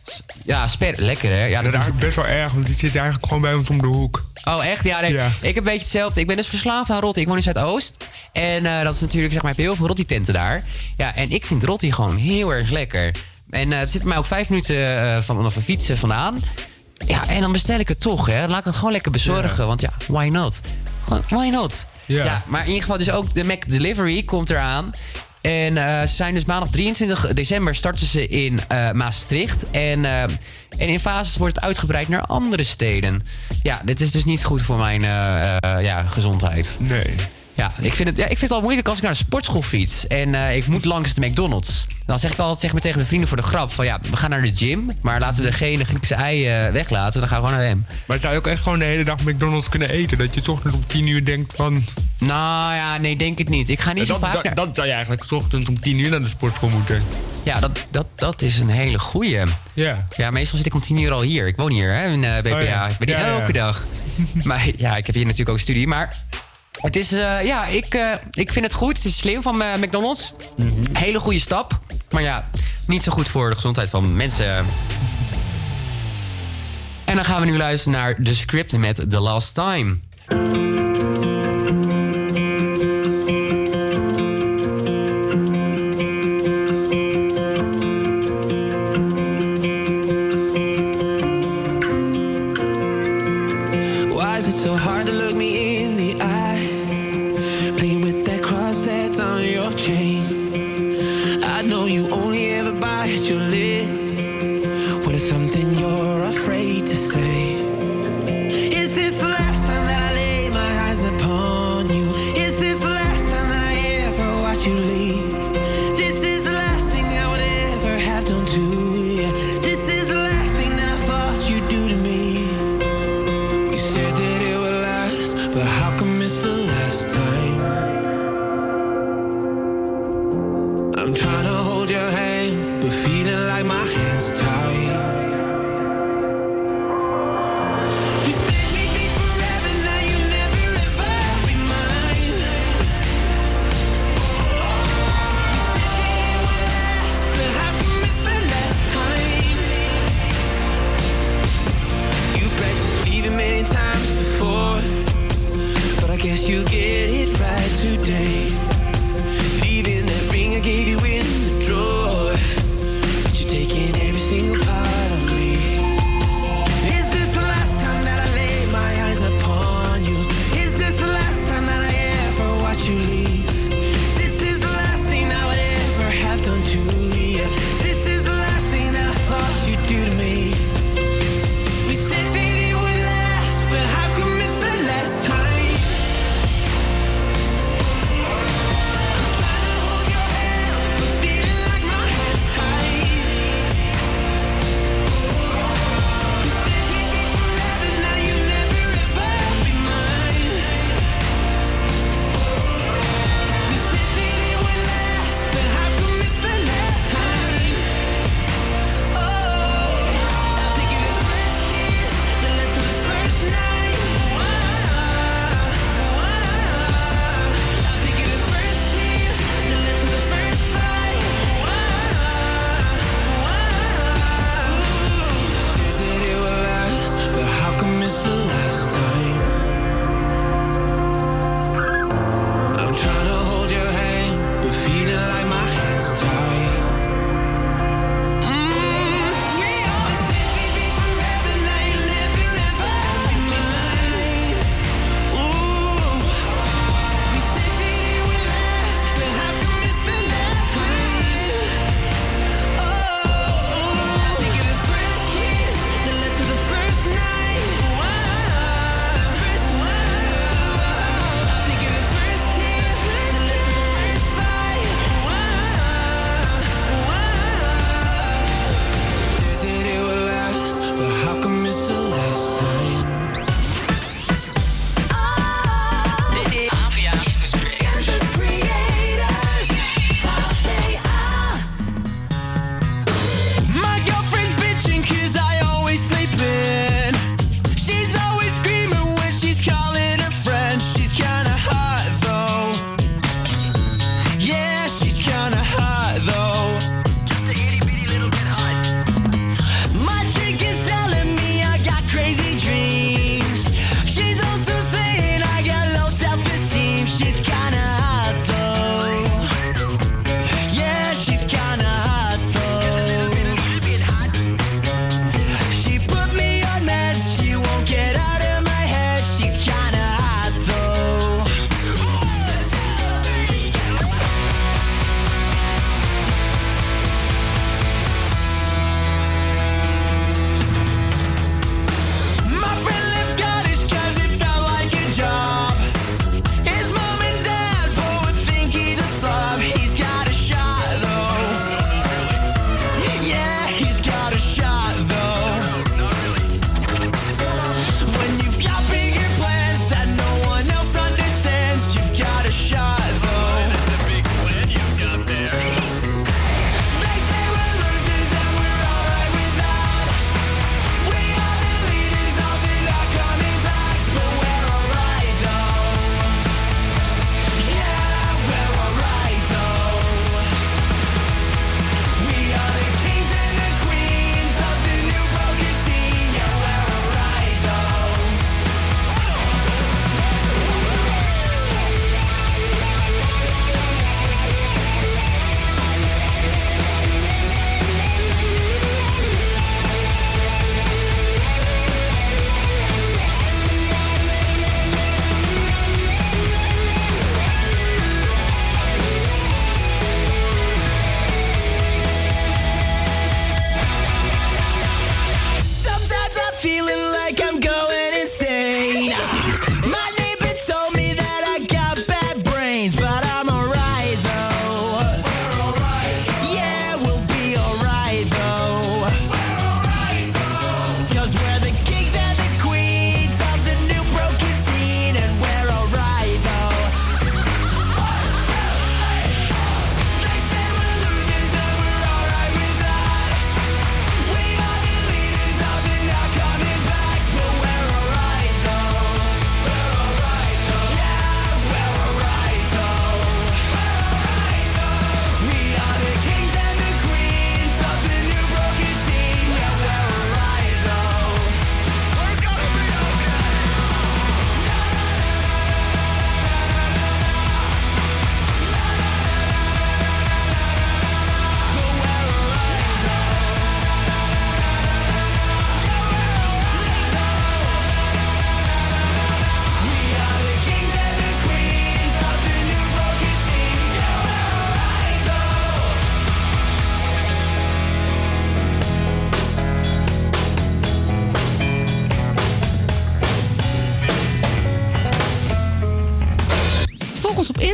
Ja, sper lekker hè? Ja, dat is eigenlijk best wel erg, want die zit eigenlijk gewoon bij ons om de hoek. Oh, echt? Ja, nee. Ja. Ik heb een beetje hetzelfde. Ik ben dus verslaafd aan rotti. Ik woon in Zuidoost. En eh, dat is natuurlijk, zeg maar, heel veel rotti-tenten daar. Ja, en ik vind rotti gewoon heel erg lekker. En eh, het zit mij ook vijf minuten eh, van, vanaf een fietsen vandaan. Ja, en dan bestel ik het toch, hè. Laat ik het gewoon lekker bezorgen. Want ja, why not? Gewoon, why not? Ja. maar in ieder geval dus ook de Mac Delivery komt eraan. En ze zijn dus maandag 23 december starten ze in Maastricht. En, en in fases wordt het uitgebreid naar andere steden. Ja, dit is dus niet goed voor mijn eh, eh, ja, gezondheid. Nee. Ja, ik vind, het, ja, ik vind het al moeilijk als ik naar de sportschool fiets. En eh, ik moet langs de McDonald's. Dan zeg ik altijd zeg maar, tegen mijn vrienden voor de grap: van ja, we gaan naar de gym. Maar laten we degene Griekse ei weglaten. Dan gaan we gewoon naar hem. Maar zou je ook echt gewoon de hele dag McDonald's kunnen eten? Dat je 's ochtends om 10 uur denkt van... Nou ja, nee, denk ik niet. Ik ga niet Ja, zo dat, vaak naar... dat zou je eigenlijk 's ochtends om 10 uur naar de sportschool moeten. Ja, dat, dat, dat is een hele goeie. Ja. Ja, meestal zit ik om tien uur al hier. Ik woon hier, hè, in eh, BPA. Oh ja. Ik ben hier ja. elke dag. maar ja, ik heb hier natuurlijk ook studie. Maar het is, eh, ja, ik, eh, ik vind het goed. Het is slim van eh, McDonald's. Hele goede stap. Maar ja, niet zo goed voor de gezondheid van mensen. En dan gaan we nu luisteren naar de script met The Last Time.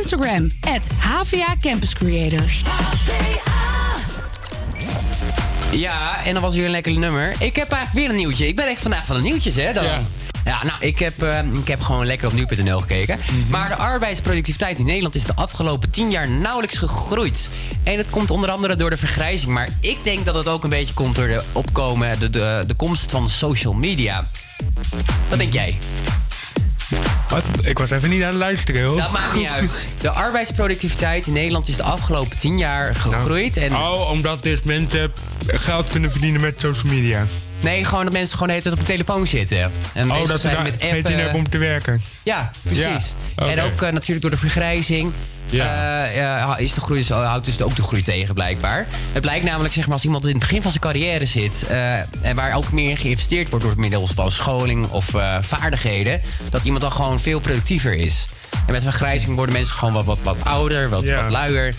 Instagram, HVA Campus Creators. Ja, en dan was weer een lekker nummer. Ik heb eigenlijk weer een nieuwtje. Ik ben echt vandaag van de nieuwtjes, hè? Dan. Ja. Ja, nou, ik heb, eh, ik heb gewoon lekker op nu.nl gekeken. Maar de arbeidsproductiviteit in Nederland is de afgelopen 10 jaar nauwelijks gegroeid. En het komt onder andere door de vergrijzing. Maar ik denk dat het ook een beetje komt door de opkomen, de, de, de komst van social media. Wat denk jij? Wat? Ik was even niet aan het luisteren, hoor. Dat maakt niet uit. De arbeidsproductiviteit in Nederland is de afgelopen 10 jaar gegroeid. En Oh, omdat dus mensen geld kunnen verdienen met social media. Nee, gewoon dat mensen gewoon de hele tijd op de telefoon zitten. En oh, dat ze zijn daar met geen appen. zin hebben om te werken. Ja, precies. Ja. En ook eh, natuurlijk door de vergrijzing. Ja. eh, is de groei, dus, houdt dus ook de groei tegen, blijkbaar. Het blijkt namelijk, zeg maar, als iemand in het begin van zijn carrière zit. eh, en waar ook meer in geïnvesteerd wordt door middels van scholing of vaardigheden. dat iemand dan gewoon veel productiever is. En met vergrijzing worden mensen gewoon wat, wat, wat ouder, wat, Ja. wat luier.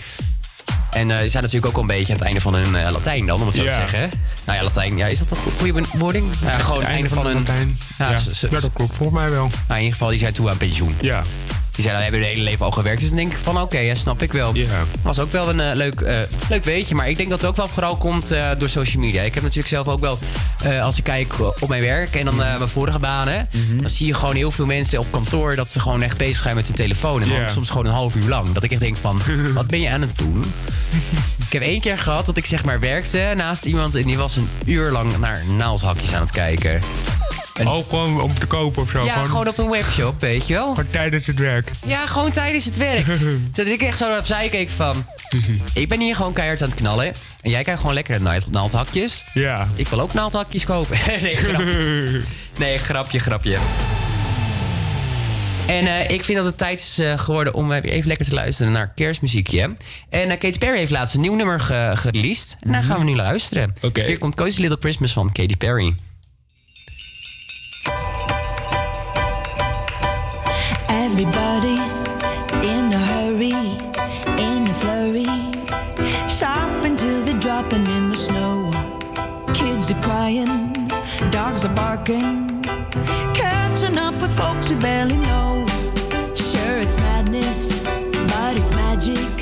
En ze zijn natuurlijk ook al een beetje aan het einde van hun Latijn dan, om het zo Ja. te zeggen. Nou ja, Latijn, ja, is dat een goede woording? Ja, gewoon het einde van, hun... Latijn. Ja, dat klopt volgens mij wel. nou, in ieder geval, die zijn toe aan pensioen. Ja. Die zijn, we hebben het hele leven al gewerkt. Dus dan denk ik van, oké, ja, snap ik wel. Was ook wel een eh, leuk, eh, leuk weetje. Maar ik denk dat het ook wel vooral komt eh, door social media. Ik heb natuurlijk zelf ook wel, als ik kijk op mijn werk en dan eh, mijn vorige banen... dan zie je gewoon heel veel mensen op kantoor... dat ze gewoon echt bezig zijn met hun telefoon. En soms gewoon een half uur lang. Dat ik echt denk van, wat ben je aan het doen? ik heb één keer gehad dat ik zeg maar werkte naast iemand... en die was een uur lang naar naaldhakjes aan het kijken. Ook gewoon om te kopen of zo. Ja, gewoon op een webshop, weet je wel. Gewoon tijdens het werk. Ja, gewoon tijdens het werk. Toen ik echt zo opzij keek van... Ik ben hier gewoon keihard aan het knallen. En jij krijgt gewoon lekker naald- naaldhakjes. Ja. Ik wil ook naaldhakjes kopen. nee, grapje. Nee, grapje, grapje. En eh, ik vind dat het tijd is eh, geworden om eh, even lekker te luisteren naar kerstmuziekje. En Katy Perry heeft laatst een nieuw nummer ge gereleased. En daar gaan we nu naar luisteren. Hier komt Cozy Little Christmas van Katy Perry. Everybody's in a hurry, in a flurry. Shopping till they're dropping in the snow. Kids are crying, dogs are barking. Catching up with folks we barely know. Sure, it's madness, but it's magic.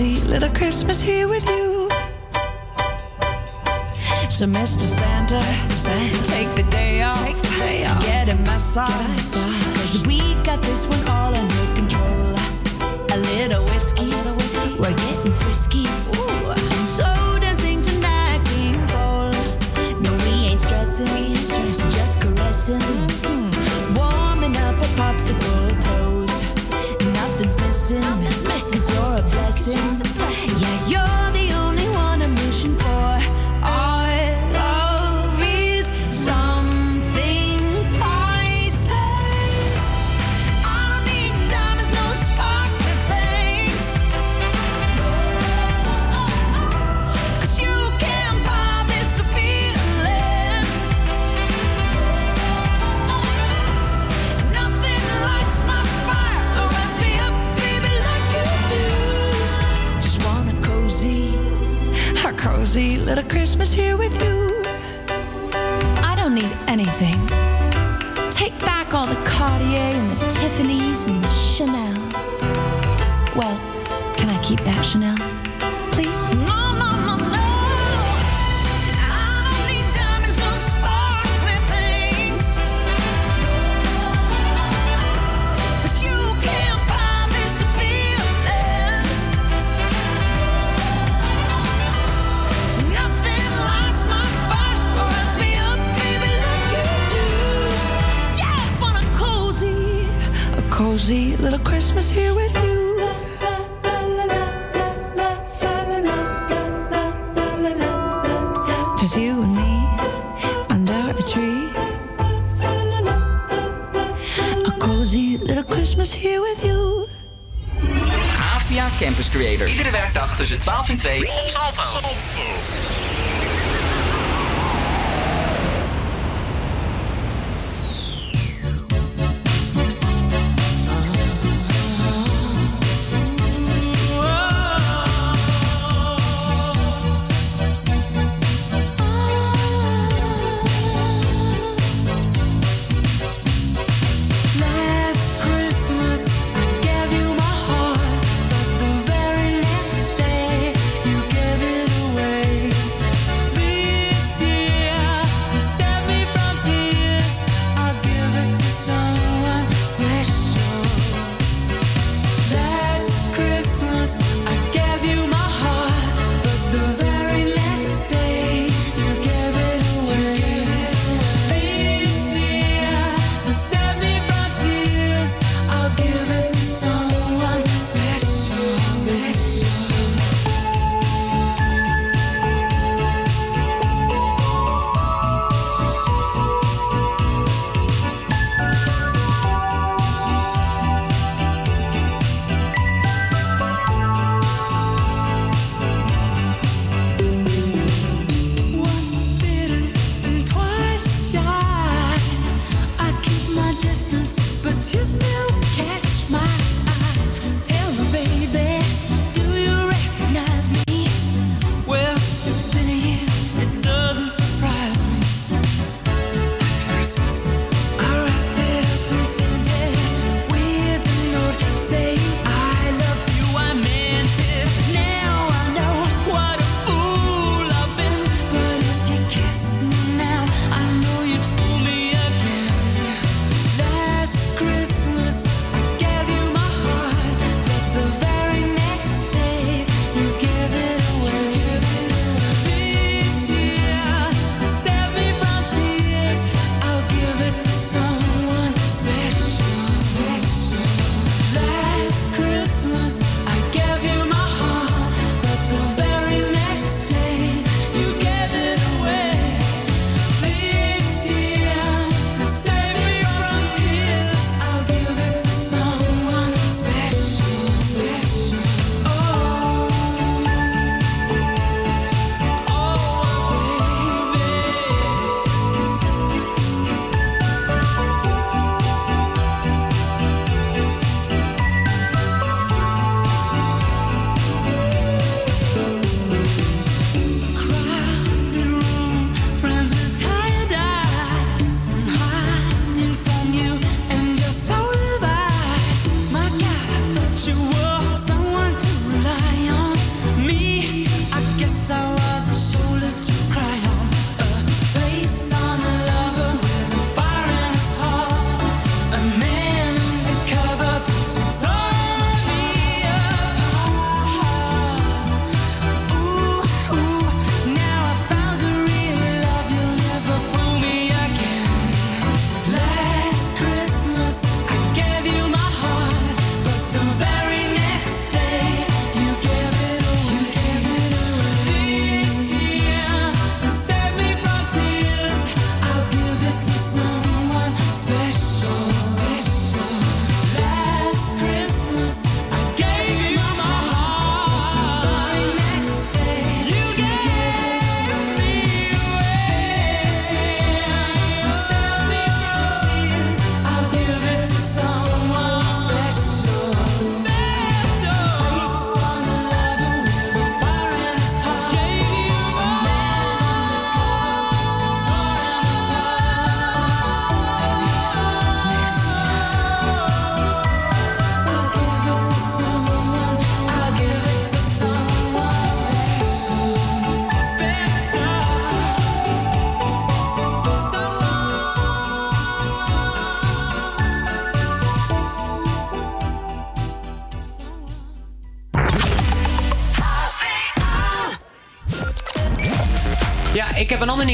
Cozy little Christmas here with you. So, Mr. Santa, take the day off, get a massage, cause we got this one all under control. A little whiskey, a little whiskey. we're getting frisky, Ooh. and so dancing tonight, King Cole. No, we ain't stressing, just caressing, warming up our you're a cozy little Christmas here with you. I don't need anything. Take back all the Cartier and the Tiffany's and the Chanel. Well, can I keep that Chanel? Cozy little Christmas here with you. Just you and me under a tree. A cozy little Christmas here with you. AVA Campus Creators. Iedere werkdag tussen 12 en 2 op Salto.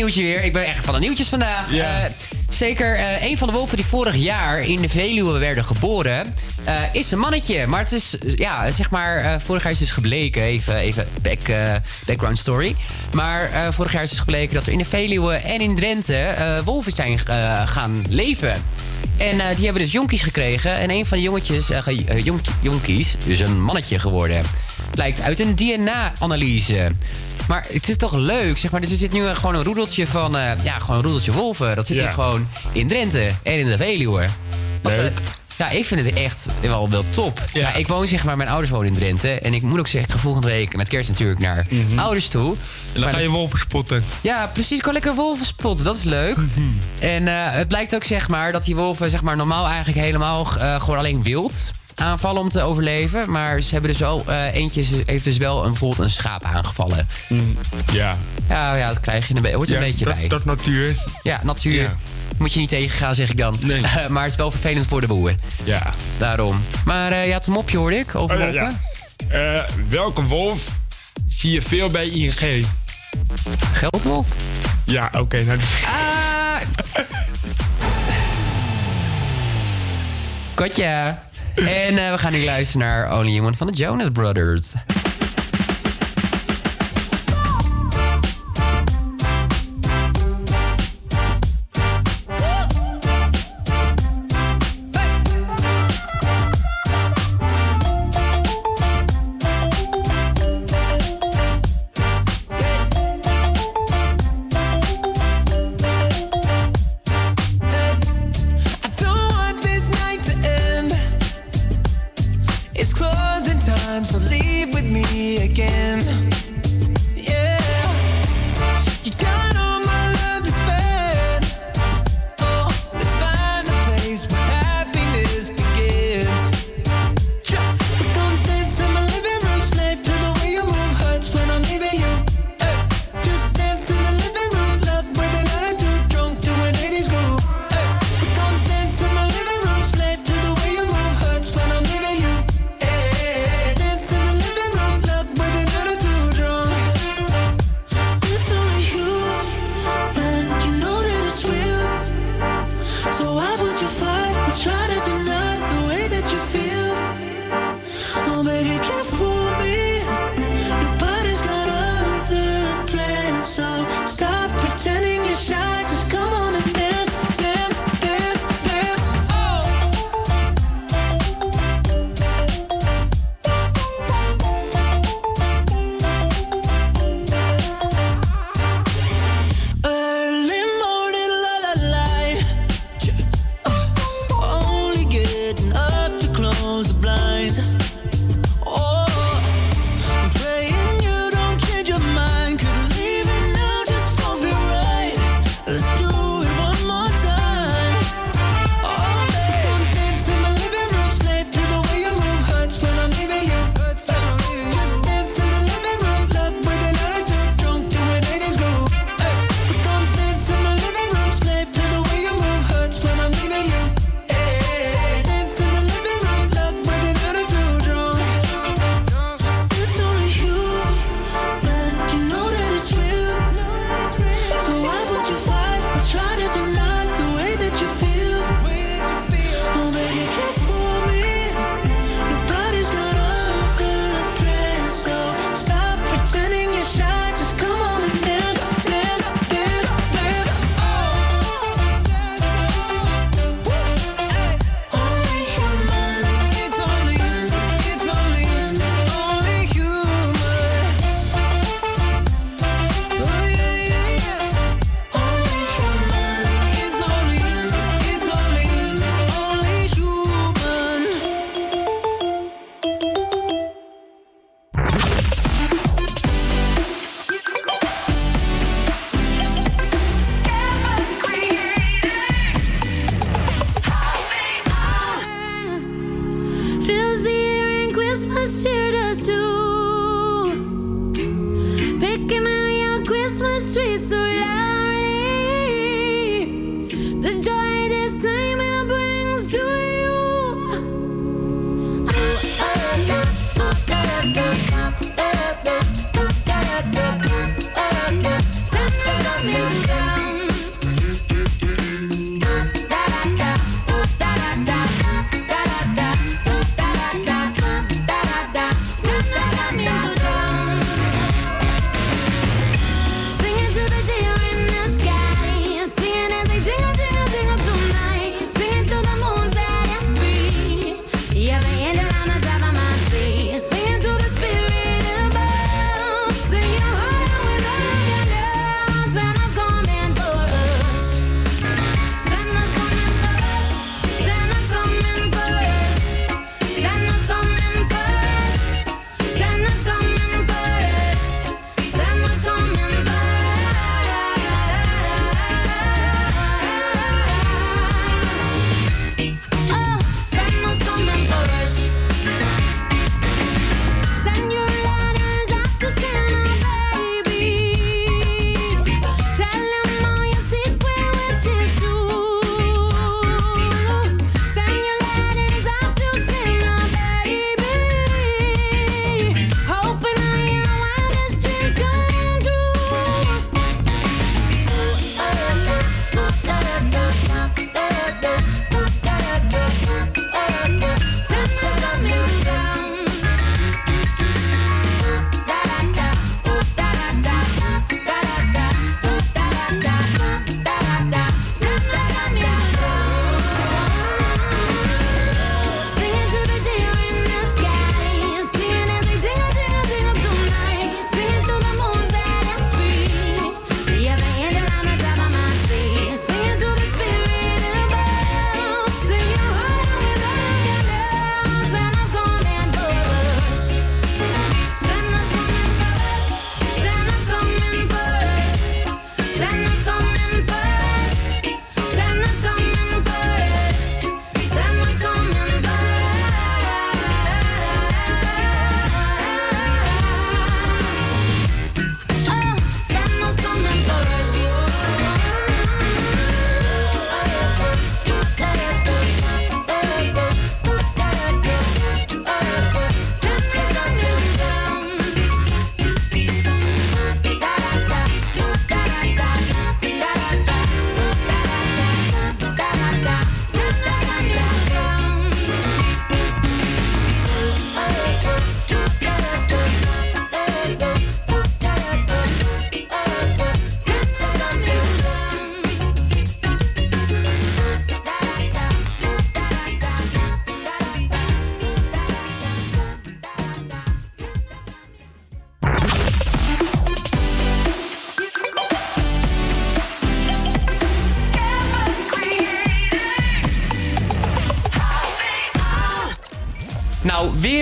Nieuwtje weer. Ik ben echt van de nieuwtjes vandaag. Ja. Eh, zeker eh, een van de wolven die vorig jaar in de Veluwe werden geboren, eh, is een mannetje. Maar het is, ja, zeg maar, vorig jaar is dus gebleken, even, even back, background story. Maar vorig jaar is dus gebleken dat er in de Veluwe en in Drenthe wolven zijn gaan leven. En die hebben dus jonkies gekregen. En een van de jongetjes, ge- jonk- jonkies, is een mannetje geworden. Blijkt uit een DNA-analyse. Maar het is toch leuk, zeg maar. Dus er zit nu gewoon een roedeltje van, eh, ja, gewoon een roedeltje wolven. Dat zit Ja. hier gewoon in Drenthe en in de Veluwe. Wat, ja, ik vind het echt wel, wel top. Ja. ik woon zeg maar, mijn ouders wonen in Drenthe. En ik moet ook zeggen, ik ga volgende week met kerst natuurlijk naar ouders toe. Mhm. En dan ga je wolven spotten. ja, precies. Ik kan lekker wolven spotten. Dat is leuk. En eh, het blijkt ook zeg maar, dat die wolven zeg maar, normaal eigenlijk helemaal eh, gewoon alleen wild aanvallen om te overleven. Maar ze hebben dus wel, eh, eentje heeft dus wel een, bijvoorbeeld een schaap aangevallen. Ja. Ja, ja, dat krijg je een, hoort er Ja, een beetje dat, bij. Dat natuur. Ja, natuur. Ja. Moet je niet tegengaan, zeg ik dan. Nee. maar het is wel vervelend voor de boeren. Ja. Daarom. Maar eh, had een mopje, hoorde ik, over Oh, ja, wolven. ja. Eh, welke wolf zie je veel bij ING? Geldwolf? Ja, oké. nou, Ah! Kotja. En eh, we gaan nu luisteren naar Only Human van de Jonas Brothers. Again.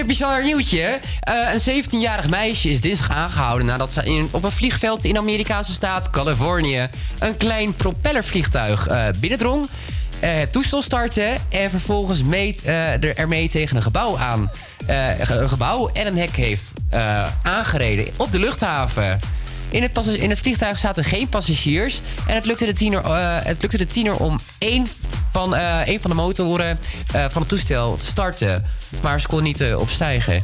Weer bizar nieuwtje. Eh, een 17-jarig meisje is dinsdag aangehouden nadat ze in, op een vliegveld in de Amerikaanse staat Californië een klein propellervliegtuig eh, binnendrong. eh, het toestel startte en vervolgens meet, er ermee tegen een gebouw aan. een gebouw en een hek heeft aangereden op de luchthaven. In het, in het vliegtuig zaten geen passagiers. En het lukte de tiener, het lukte de om één van, van de motoren van het toestel te starten. Maar ze kon niet eh, opstijgen.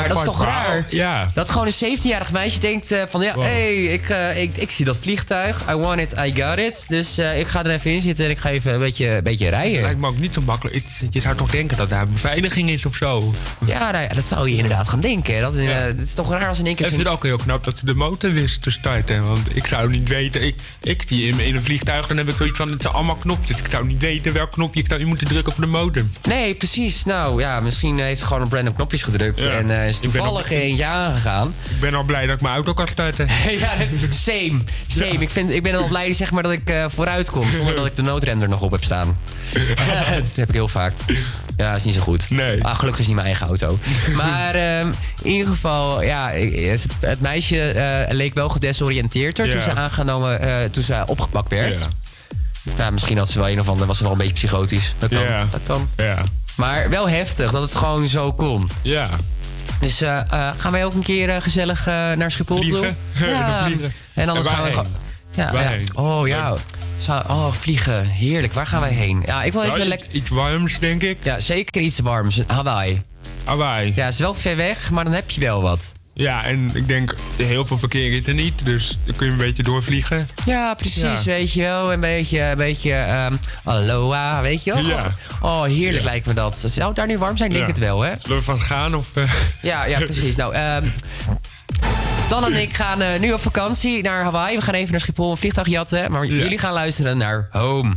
Maar dat is toch raar? Ja. Dat gewoon een 17-jarig meisje denkt eh, van... ja, Wow. hey, ik, eh, ik, ik zie dat vliegtuig. I want it, I got it. Dus eh, ik ga er even in zitten en ik ga even een beetje, een beetje rijden. Lijkt me ook niet zo makkelijk. Ik, je zou toch denken dat daar beveiliging is of zo. Ja, nou dat zou je inderdaad gaan denken. Dat is, het is toch raar als in één keer... Ik vind het ook heel knap dat ze de motor wist te starten. Want ik zou niet weten... Ik, ik zie in, in een vliegtuig, dan heb ik zoiets van... Het zijn allemaal knopjes. Ik zou niet weten welk knopje ik zou moeten drukken voor de motor. Nee, precies. Nou ja, misschien heeft ze gewoon op random knopjes gedrukt. Ja. En is toevallig eentje aangegaan. Ik ben al blij dat ik mijn auto kan starten. ja, same. same. Ik, vind, ik ben al blij zeg maar, dat ik eh, vooruit kom. Zonder dat ik de noodrem er nog op heb staan. dat heb ik heel vaak. Ja, dat is niet zo goed. Nee. Ah, gelukkig is niet mijn eigen auto. Maar ehm, in ieder geval, ja, het, het meisje eh, leek wel gedesoriënteerder toen ze aangenomen, eh, toen ze opgepakt werd. Ja. Misschien had ze wel een of ander, was ze wel een beetje psychotisch. Dat kan. Ja. Dat kan. Ja. Maar wel heftig dat het gewoon zo kon. Ja. Dus eh, eh, gaan wij ook een keer eh, gezellig naar Schiphol toe? Vliegen. En anders En gaan we. Ja, ja. Oh ja. Zou- oh, vliegen. Heerlijk. Waar gaan wij heen? Ja, ik wil even Nou, lekker. iets, iets warms, denk ik. Ja, zeker iets warms. Hawaii. Hawaii. Ja, het is wel ver weg, maar dan heb je wel wat. Ja, en ik denk, heel veel verkeer is er niet. Dus dan kun je een beetje doorvliegen. Ja, precies, Ja. weet je wel. Een beetje, een beetje ehm, aloha, weet je wel. Ja. Oh, heerlijk Ja. lijkt me dat. Zou het daar nu warm zijn? Denk Ja. het wel, hè? Zullen we van gaan of... eh? Ja, ja, precies. Nou, ehm Dan en ik gaan eh, nu op vakantie naar Hawaii. We gaan even naar Schiphol een vliegtuig jatten. Maar jullie gaan luisteren naar Home.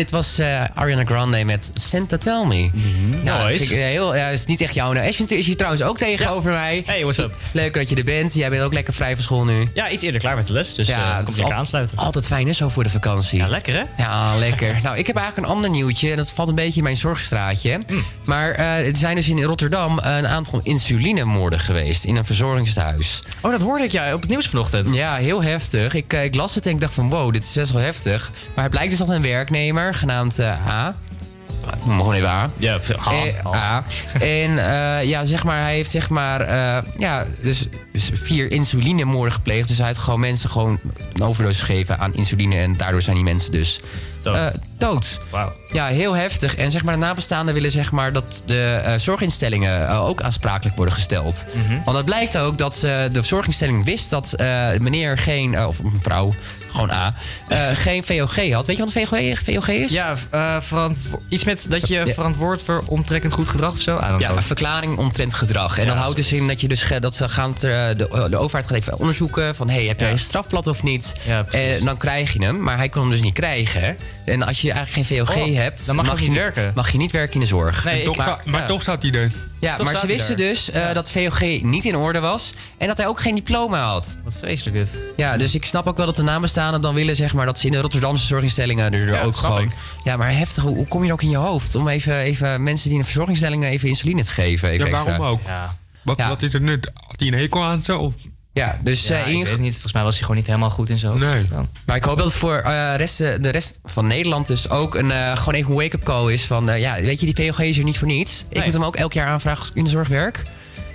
Dit was eh, Ariana Grande met Santa Tell Me. Ja, dat nice. vind ik heel, ja, is niet echt jouw. Nou, Ashwin is hier trouwens ook tegenover mij. Hey, what's up? Leuk dat je er bent. Jij bent ook lekker vrij van school nu. Ja, iets eerder klaar met de les, dus Ja, ja, het kom is lekker al- aansluiten. Altijd fijn hè, zo voor de vakantie. Ja, lekker hè? Ja, lekker. nou, ik heb eigenlijk een ander nieuwtje. En dat valt een beetje in mijn zorgstraatje. Hmm. Maar eh, er zijn dus in Rotterdam een aantal insulinemoorden geweest. In een verzorgingshuis. Oh, dat hoorde ik ja op het nieuws vanochtend. Ja, heel heftig. Ik, eh, ik las het en ik dacht van wow, dit is best wel heftig. Maar het blijkt dus dat een werknemer genaamd eh, A... Ik noem hem gewoon even A. Ja, Eh, ha. A. En eh, ja, zeg maar, hij heeft zeg maar, eh, ja, dus, dus vier insulinemoorden gepleegd. Dus hij heeft gewoon mensen gewoon een overdosis gegeven aan insuline. En daardoor zijn die mensen dus Dood. eh, dood. Wauw. Ja, heel heftig. En zeg maar, de nabestaanden willen zeg maar, dat de eh, zorginstellingen eh, ook aansprakelijk worden gesteld. Mhm. Want het blijkt ook dat ze, de zorginstelling wist dat eh, meneer geen, eh, of mevrouw, gewoon A, eh, geen VOG had. Weet je wat een VOG, VOG is? Ja, eh, verantwo- iets met dat je Ja. verantwoord voor omtrekkend goed gedrag of zo? Ja, know. een verklaring omtrent gedrag. En dat houdt dus in dat, je dus, ge- dat ze gaan te- de, de overheid gaat even onderzoeken van... hey, heb jij een strafblad of niet? en dan krijg je hem, maar hij kon hem dus niet krijgen. En als je eigenlijk geen VOG Oh, hebt... dan mag je niet werken. Mag je niet werken in de zorg. Nee, toch, maar, toch staat hij er. ja, Toch maar ze wisten daar. dus eh, dat VOG niet in orde was... en dat hij ook geen diploma had. Wat vreselijk dit. Ja, dus ik snap ook wel dat de namenstaanden dan willen... Zeg maar, dat ze in de Rotterdamse zorginstellingen er Ja, ook gewoon... ik. Ja, maar heftig, hoe, hoe kom je er ook in je hoofd... om even, even mensen die in de verzorgingsinstellingen even insuline te geven? Even Ja, waarom extra? ook? Wat, wat is het nut? Had hij een hekel aan zo? Of? Ja, dus Ja, eh, ik weet het niet. Volgens mij was hij gewoon niet helemaal goed in zo. Nee. Maar ik hoop dat het voor eh, rest, eh, de rest van Nederland dus ook een, eh, gewoon even een wake-up call is. Van eh, ja, weet je, die VOG is er niet voor niets. Ik moet hem ook elk jaar aanvragen als ik in de zorg werk.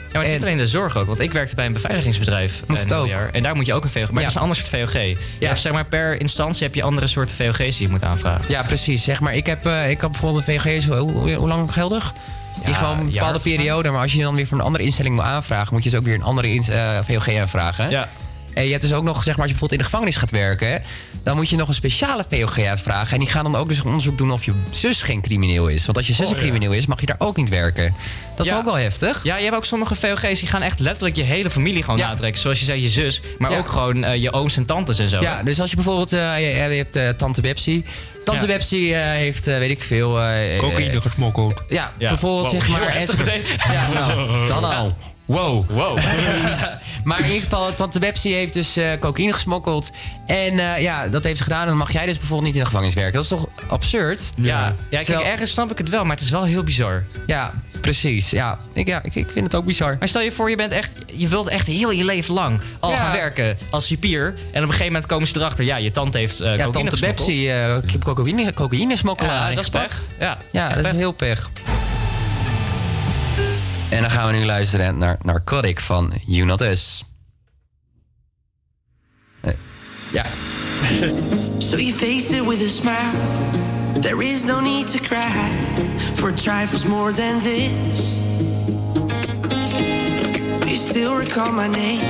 Ja, maar het zit alleen in de zorg ook. Want ik werkte bij een beveiligingsbedrijf. Moet het ook. Jaar, en daar moet je ook een VOG. Maar Ja. het is een ander soort VOG. Je hebt zeg maar per instantie heb je andere soorten VOG's die je moet aanvragen. Ja, precies. Zeg maar, ik heb, eh, ik heb bijvoorbeeld een VOG, hoe, hoe, hoe lang geldig? in ieder geval een bepaalde periode. Maar als je dan weer voor een andere instelling wil aanvragen, moet je dus ook weer een andere ins- eh, VOG aanvragen. Ja. En je hebt dus ook nog, zeg maar, als je bijvoorbeeld in de gevangenis gaat werken, dan moet je nog een speciale VOG uitvragen. En die gaan dan ook dus een onderzoek doen of je zus geen crimineel is. Want als je zus Oh, een ja. crimineel is, mag je daar ook niet werken. Dat is Ja. ook wel heftig. Ja, je hebt ook sommige VOG's die gaan echt letterlijk je hele familie gewoon natrekken. Zoals je zei, je zus. Maar Ja. ook gewoon eh, je ooms en tantes en zo. Ja, dus als je bijvoorbeeld, eh, je, je hebt eh, tante Bepsi. Tante Ja. Bepsi eh, heeft, eh, weet ik veel... eh, Cocaïne gesmokkeld. ja, Ja. bijvoorbeeld Wow, zeg maar... en meteen. Ja, nou, dan al. Wow. Wow. maar in ieder geval, tante Bepsi heeft dus eh, cocaïne gesmokkeld. En eh, ja, dat heeft ze gedaan. En dan mag jij dus bijvoorbeeld niet in de gevangenis werken. Dat is toch absurd? Ja, ja kijk, Terwijl- ergens snap ik het wel, maar het is wel heel bizar. Ja, precies. Ja, ik, ja, ik, ik vind het ook bizar. Maar stel je voor, je bent echt, je wilt echt heel je leven lang al Ja. gaan werken als cipier. En op een gegeven moment komen ze erachter, ja, je tante heeft eh Ja, cocaïne tante gesmokkeld. Bepsi, cocaïne, cocaïne smokkelaar Ja, dat is pech. Ja, Ja, dat is heel pech. En dan gaan we nu luisteren naar Narcotic van You Not Us. Eh, Ja. So you face it with a smile. There is no need to cry for trifles more than this. You still recall my name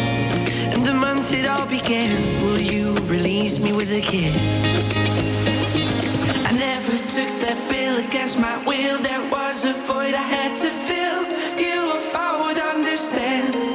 and the month it all began. Will you release me with a kiss? I never took that bill against my will. There was a void I had to fill. Understand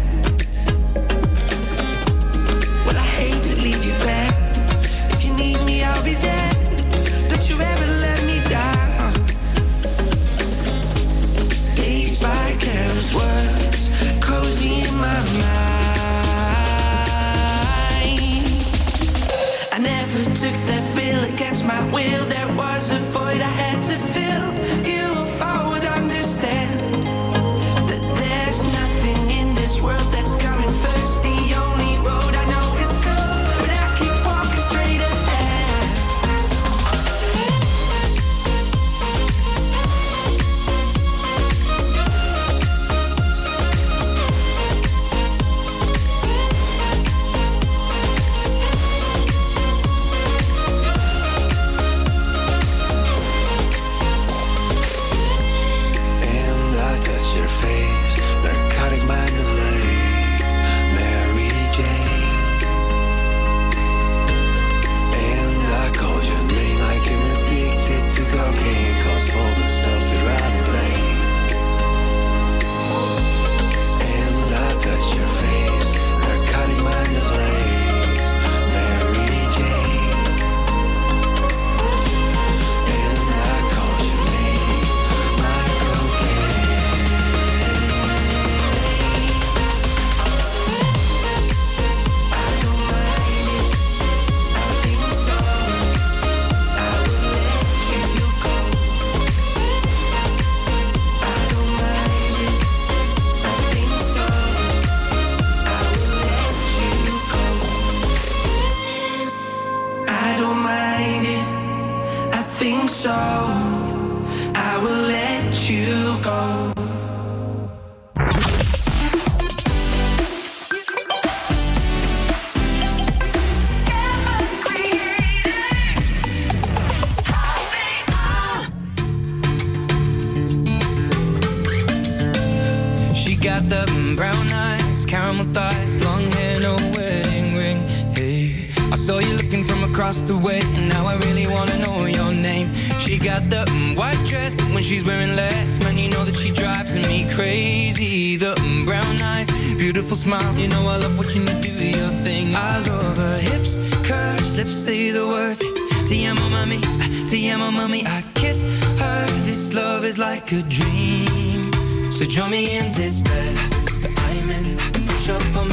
Saw you looking from across the way, and now I really wanna know your name. She got the mm, white dress, but when she's wearing less, man, you know that she drives me crazy. The mm, brown eyes, beautiful smile, you know I love watching you do your thing. I love her hips, curves, lips say the words. Te amo, mami, te amo, mami. I kiss her. This love is like a dream. So join me in this bed that I'm in. Push up on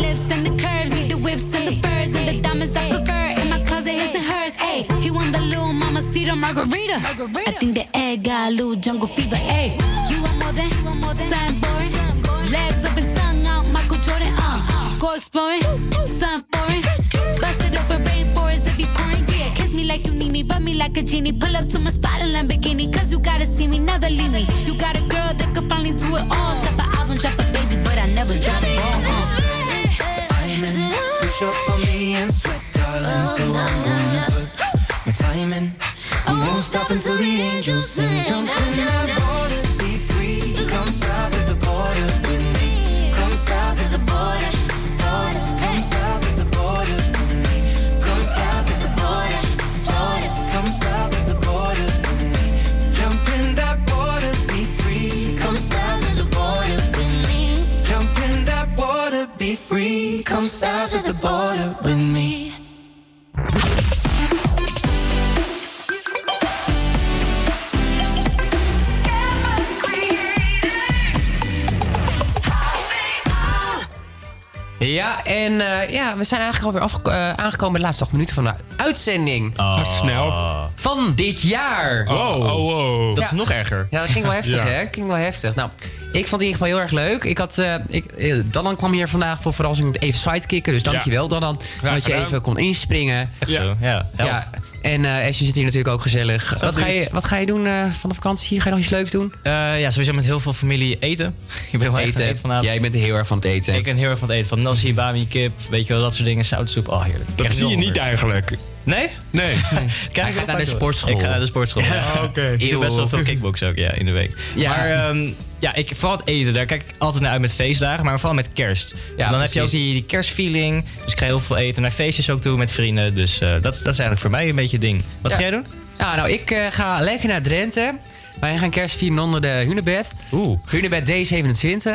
lips and the curves, need the whips and the furs and the diamonds I prefer. In my closet, his and hers. Hey, he want the little mama cedar margarita. I think the egg got a little jungle fever. Hey, you want more than, you want more than something boring. Legs up and tongue out, Michael Jordan. Uh, go exploring, something foreign. Bust it open, rainforest if you pouring. Yeah, kiss me like you need me, rub me like a genie. Pull up to my spot in Lamborghini, cause you gotta see me, never leave me. You got a girl that could finally do it all. Ja, en eh, ja, we zijn eigenlijk alweer afge- eh, aangekomen bij de laatste acht minuten van de uitzending. Gaat snel. Van dit jaar. Wow. Oh, wow. Dat is nog erger. Ja, dat ging wel heftig, Ja. hè? ging wel heftig. Nou, ik vond het in ieder geval heel erg leuk. Ik had, eh ik, eh, Danan kwam hier vandaag voor verrassing even sidekicken. Dus dankjewel, Danan. dat je gedaan. even kon inspringen. Echt zo, ja. held. ja. En eh Esje zit hier natuurlijk ook gezellig. Wat ga, je, wat ga je doen eh, van de vakantie? Ga je nog iets leuks doen? Eh, ja, sowieso met heel veel familie eten. Ik ben heel erg van Eten. eten vanavond. Jij bent heel erg van het eten. Ik ben heel erg van het eten. Van nasi, bami, kip, weet je wel, dat soort dingen. Zoutsoep, oh heerlijk. Ik Dat krijg zie je niet honger. eigenlijk. Nee? Nee. Kijk, Hij gaat naar de sportschool. Ik ga naar de sportschool. ja. Oké. Ik doe best wel veel kickbox ook ja, in de week. Ja. Maar ehm, ik, vooral het eten, daar kijk ik altijd naar uit met feestdagen. Maar vooral met kerst. Ja, dan heb je ook die, die kerstfeeling. Dus ik ga heel veel eten. Naar feestjes ook toe met vrienden. Dus eh, dat, dat is eigenlijk voor mij een beetje het ding. Wat Ja. ga jij doen? Ja, nou, ik eh, ga lekker naar Drenthe. Wij gaan kerst vieren onder de Hunebed. Oeh. Hunebed D27.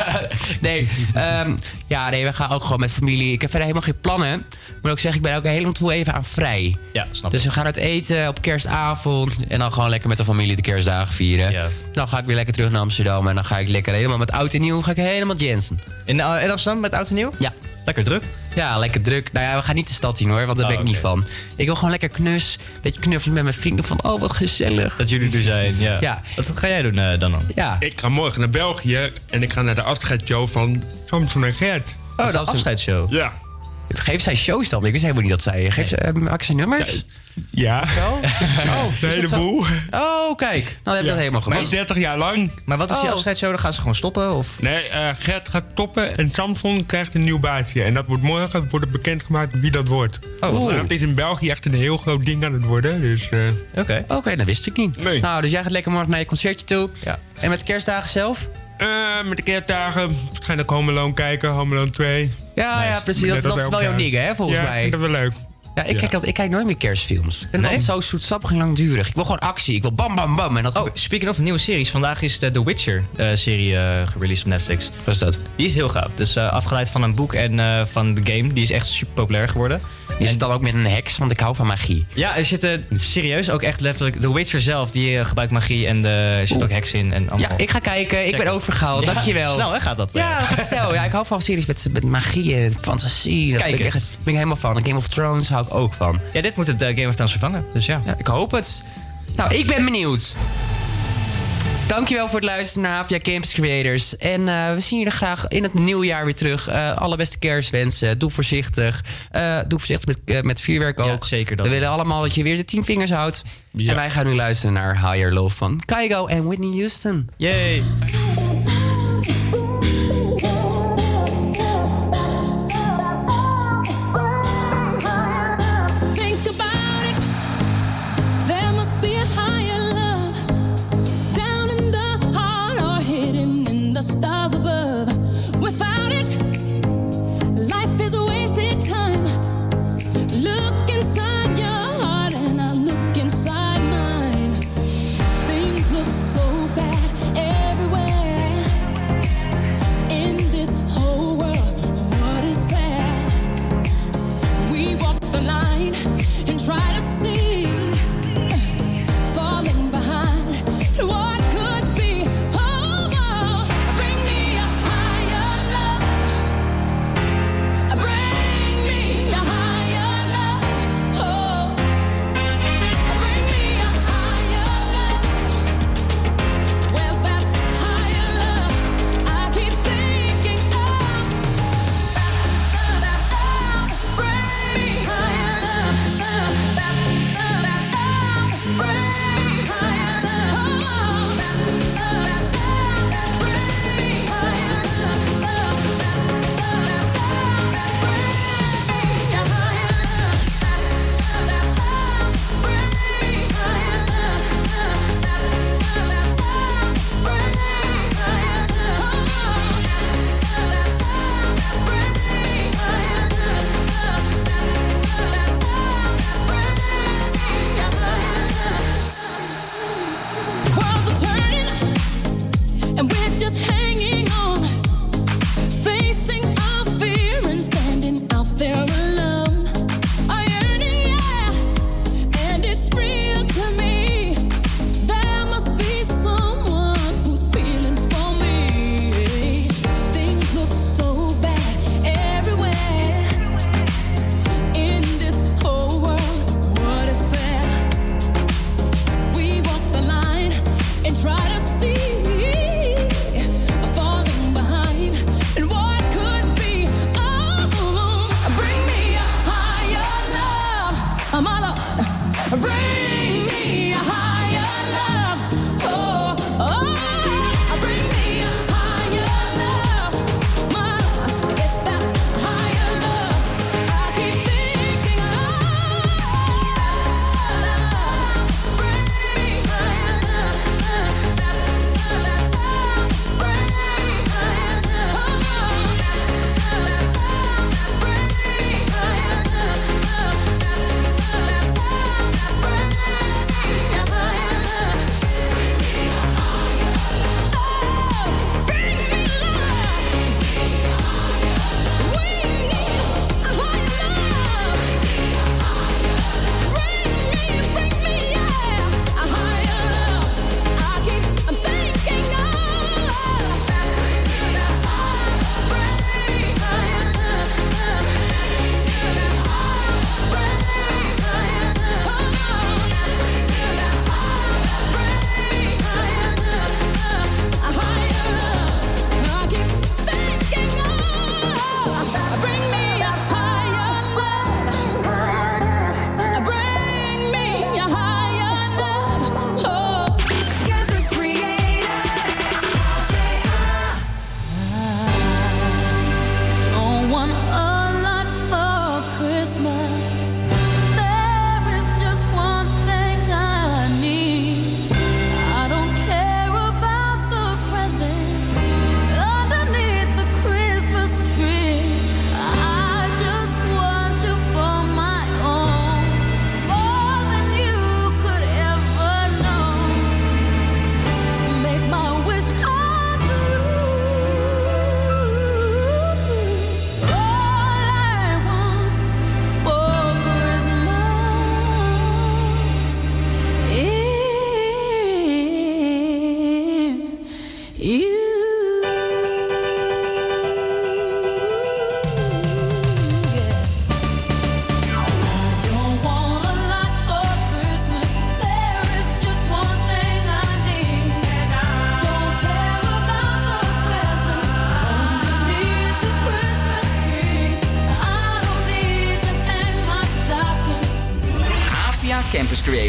nee, ehm, ja, nee, we gaan ook gewoon met familie. Ik heb verder helemaal geen plannen. Ik moet ook zeggen, ik ben ook helemaal toe even aan vrij. Ja, snap Dus we gaan uit eten op kerstavond. En dan gewoon lekker met de familie de kerstdagen vieren. Ja. Dan ga ik weer lekker terug naar Amsterdam. En dan ga ik lekker helemaal met oud en nieuw. Ga ik helemaal Jensen. In, eh, in Amsterdam met oud en nieuw? Ja. Lekker druk. Ja, lekker druk. Nou ja, we gaan niet de stad in hoor, want daar Oh, ben ik niet oké. van. Ik wil gewoon lekker knus. Beetje knuffelen met mijn vrienden. Van, oh, wat gezellig. Dat jullie er zijn, ja. Ja. Wat ga jij doen eh, dan dan? Ja. Ik ga morgen naar België en ik ga naar de afscheidsshow van Samson en Gert. Oh, de afscheidsshow. Ja. Geef zij shows dan? Ik wist helemaal niet dat zij... Geef ze, uh, maak zij nummers? Ja. Wel? Oh, Een heleboel. Oh, kijk. Nou, dan heb je dat helemaal Maar gemist. 30 jaar lang. Maar wat is die Oh. afscheidsshow? Dan gaan ze gewoon stoppen? Of? Nee, eh, Gert gaat toppen en Samson krijgt een nieuw baasje. En dat wordt morgen wordt het bekendgemaakt wie dat wordt. Oh. En dat is in België echt een heel groot ding aan het worden. Dus, eh, Oké. Oké, dat wist ik niet. Nee. Nou, dus jij gaat lekker morgen naar je concertje toe. Ja. En met kerstdagen zelf? Eh, met de kerstdagen waarschijnlijk Home Alone kijken, Home Alone 2. Ja, Nice. ja precies. Dat, dat is wel jouw ding, hè, volgens ja, mij. vind dat wel leuk. Ja, ik, Ja. Kijk, dat, ik kijk nooit meer kerstfilms. Ik vind het Nee? altijd zo zoetsappig en langdurig. Ik wil gewoon actie. Ik wil bam, bam, bam. En dat Oh, speaking of nieuwe series. Vandaag is de The Witcher-serie eh gereleased op Netflix. Wat is dat? Die is heel gaaf. Dus eh, afgeleid van een boek en eh, van de game. Die is echt super populair geworden. Is het dan ook met een heks? Want ik hou van magie. Ja, er zitten serieus ook echt letterlijk... The Witcher zelf, die eh, gebruikt magie en de, er zit ook heks in. En allemaal. Ja, ik ga kijken. Ik Check ben overgehaald. Ja, Dankjewel. Snel hè, gaat dat bij Ja, gaat snel. Ja, ik hou van series met, met magie en fantasie. Daar ben ik, echt, ben ik helemaal van. Game of Thrones hou ik ook van. Ja, dit moet het eh, Game of Thrones vervangen. Dus ja. Ja, ik hoop het. Nou, ik ben benieuwd. Dankjewel voor het luisteren naar Havia Campus Creators. En eh, we zien jullie graag in het nieuwjaar weer terug. Eh alle beste kerstwensen. Doe voorzichtig. Eh, doe voorzichtig met, met vuurwerk ook. zeker dat. We willen allemaal dat je weer de tien vingers houdt. Ja. En wij gaan nu luisteren naar Higher Love van Kygo en Whitney Houston. Yay.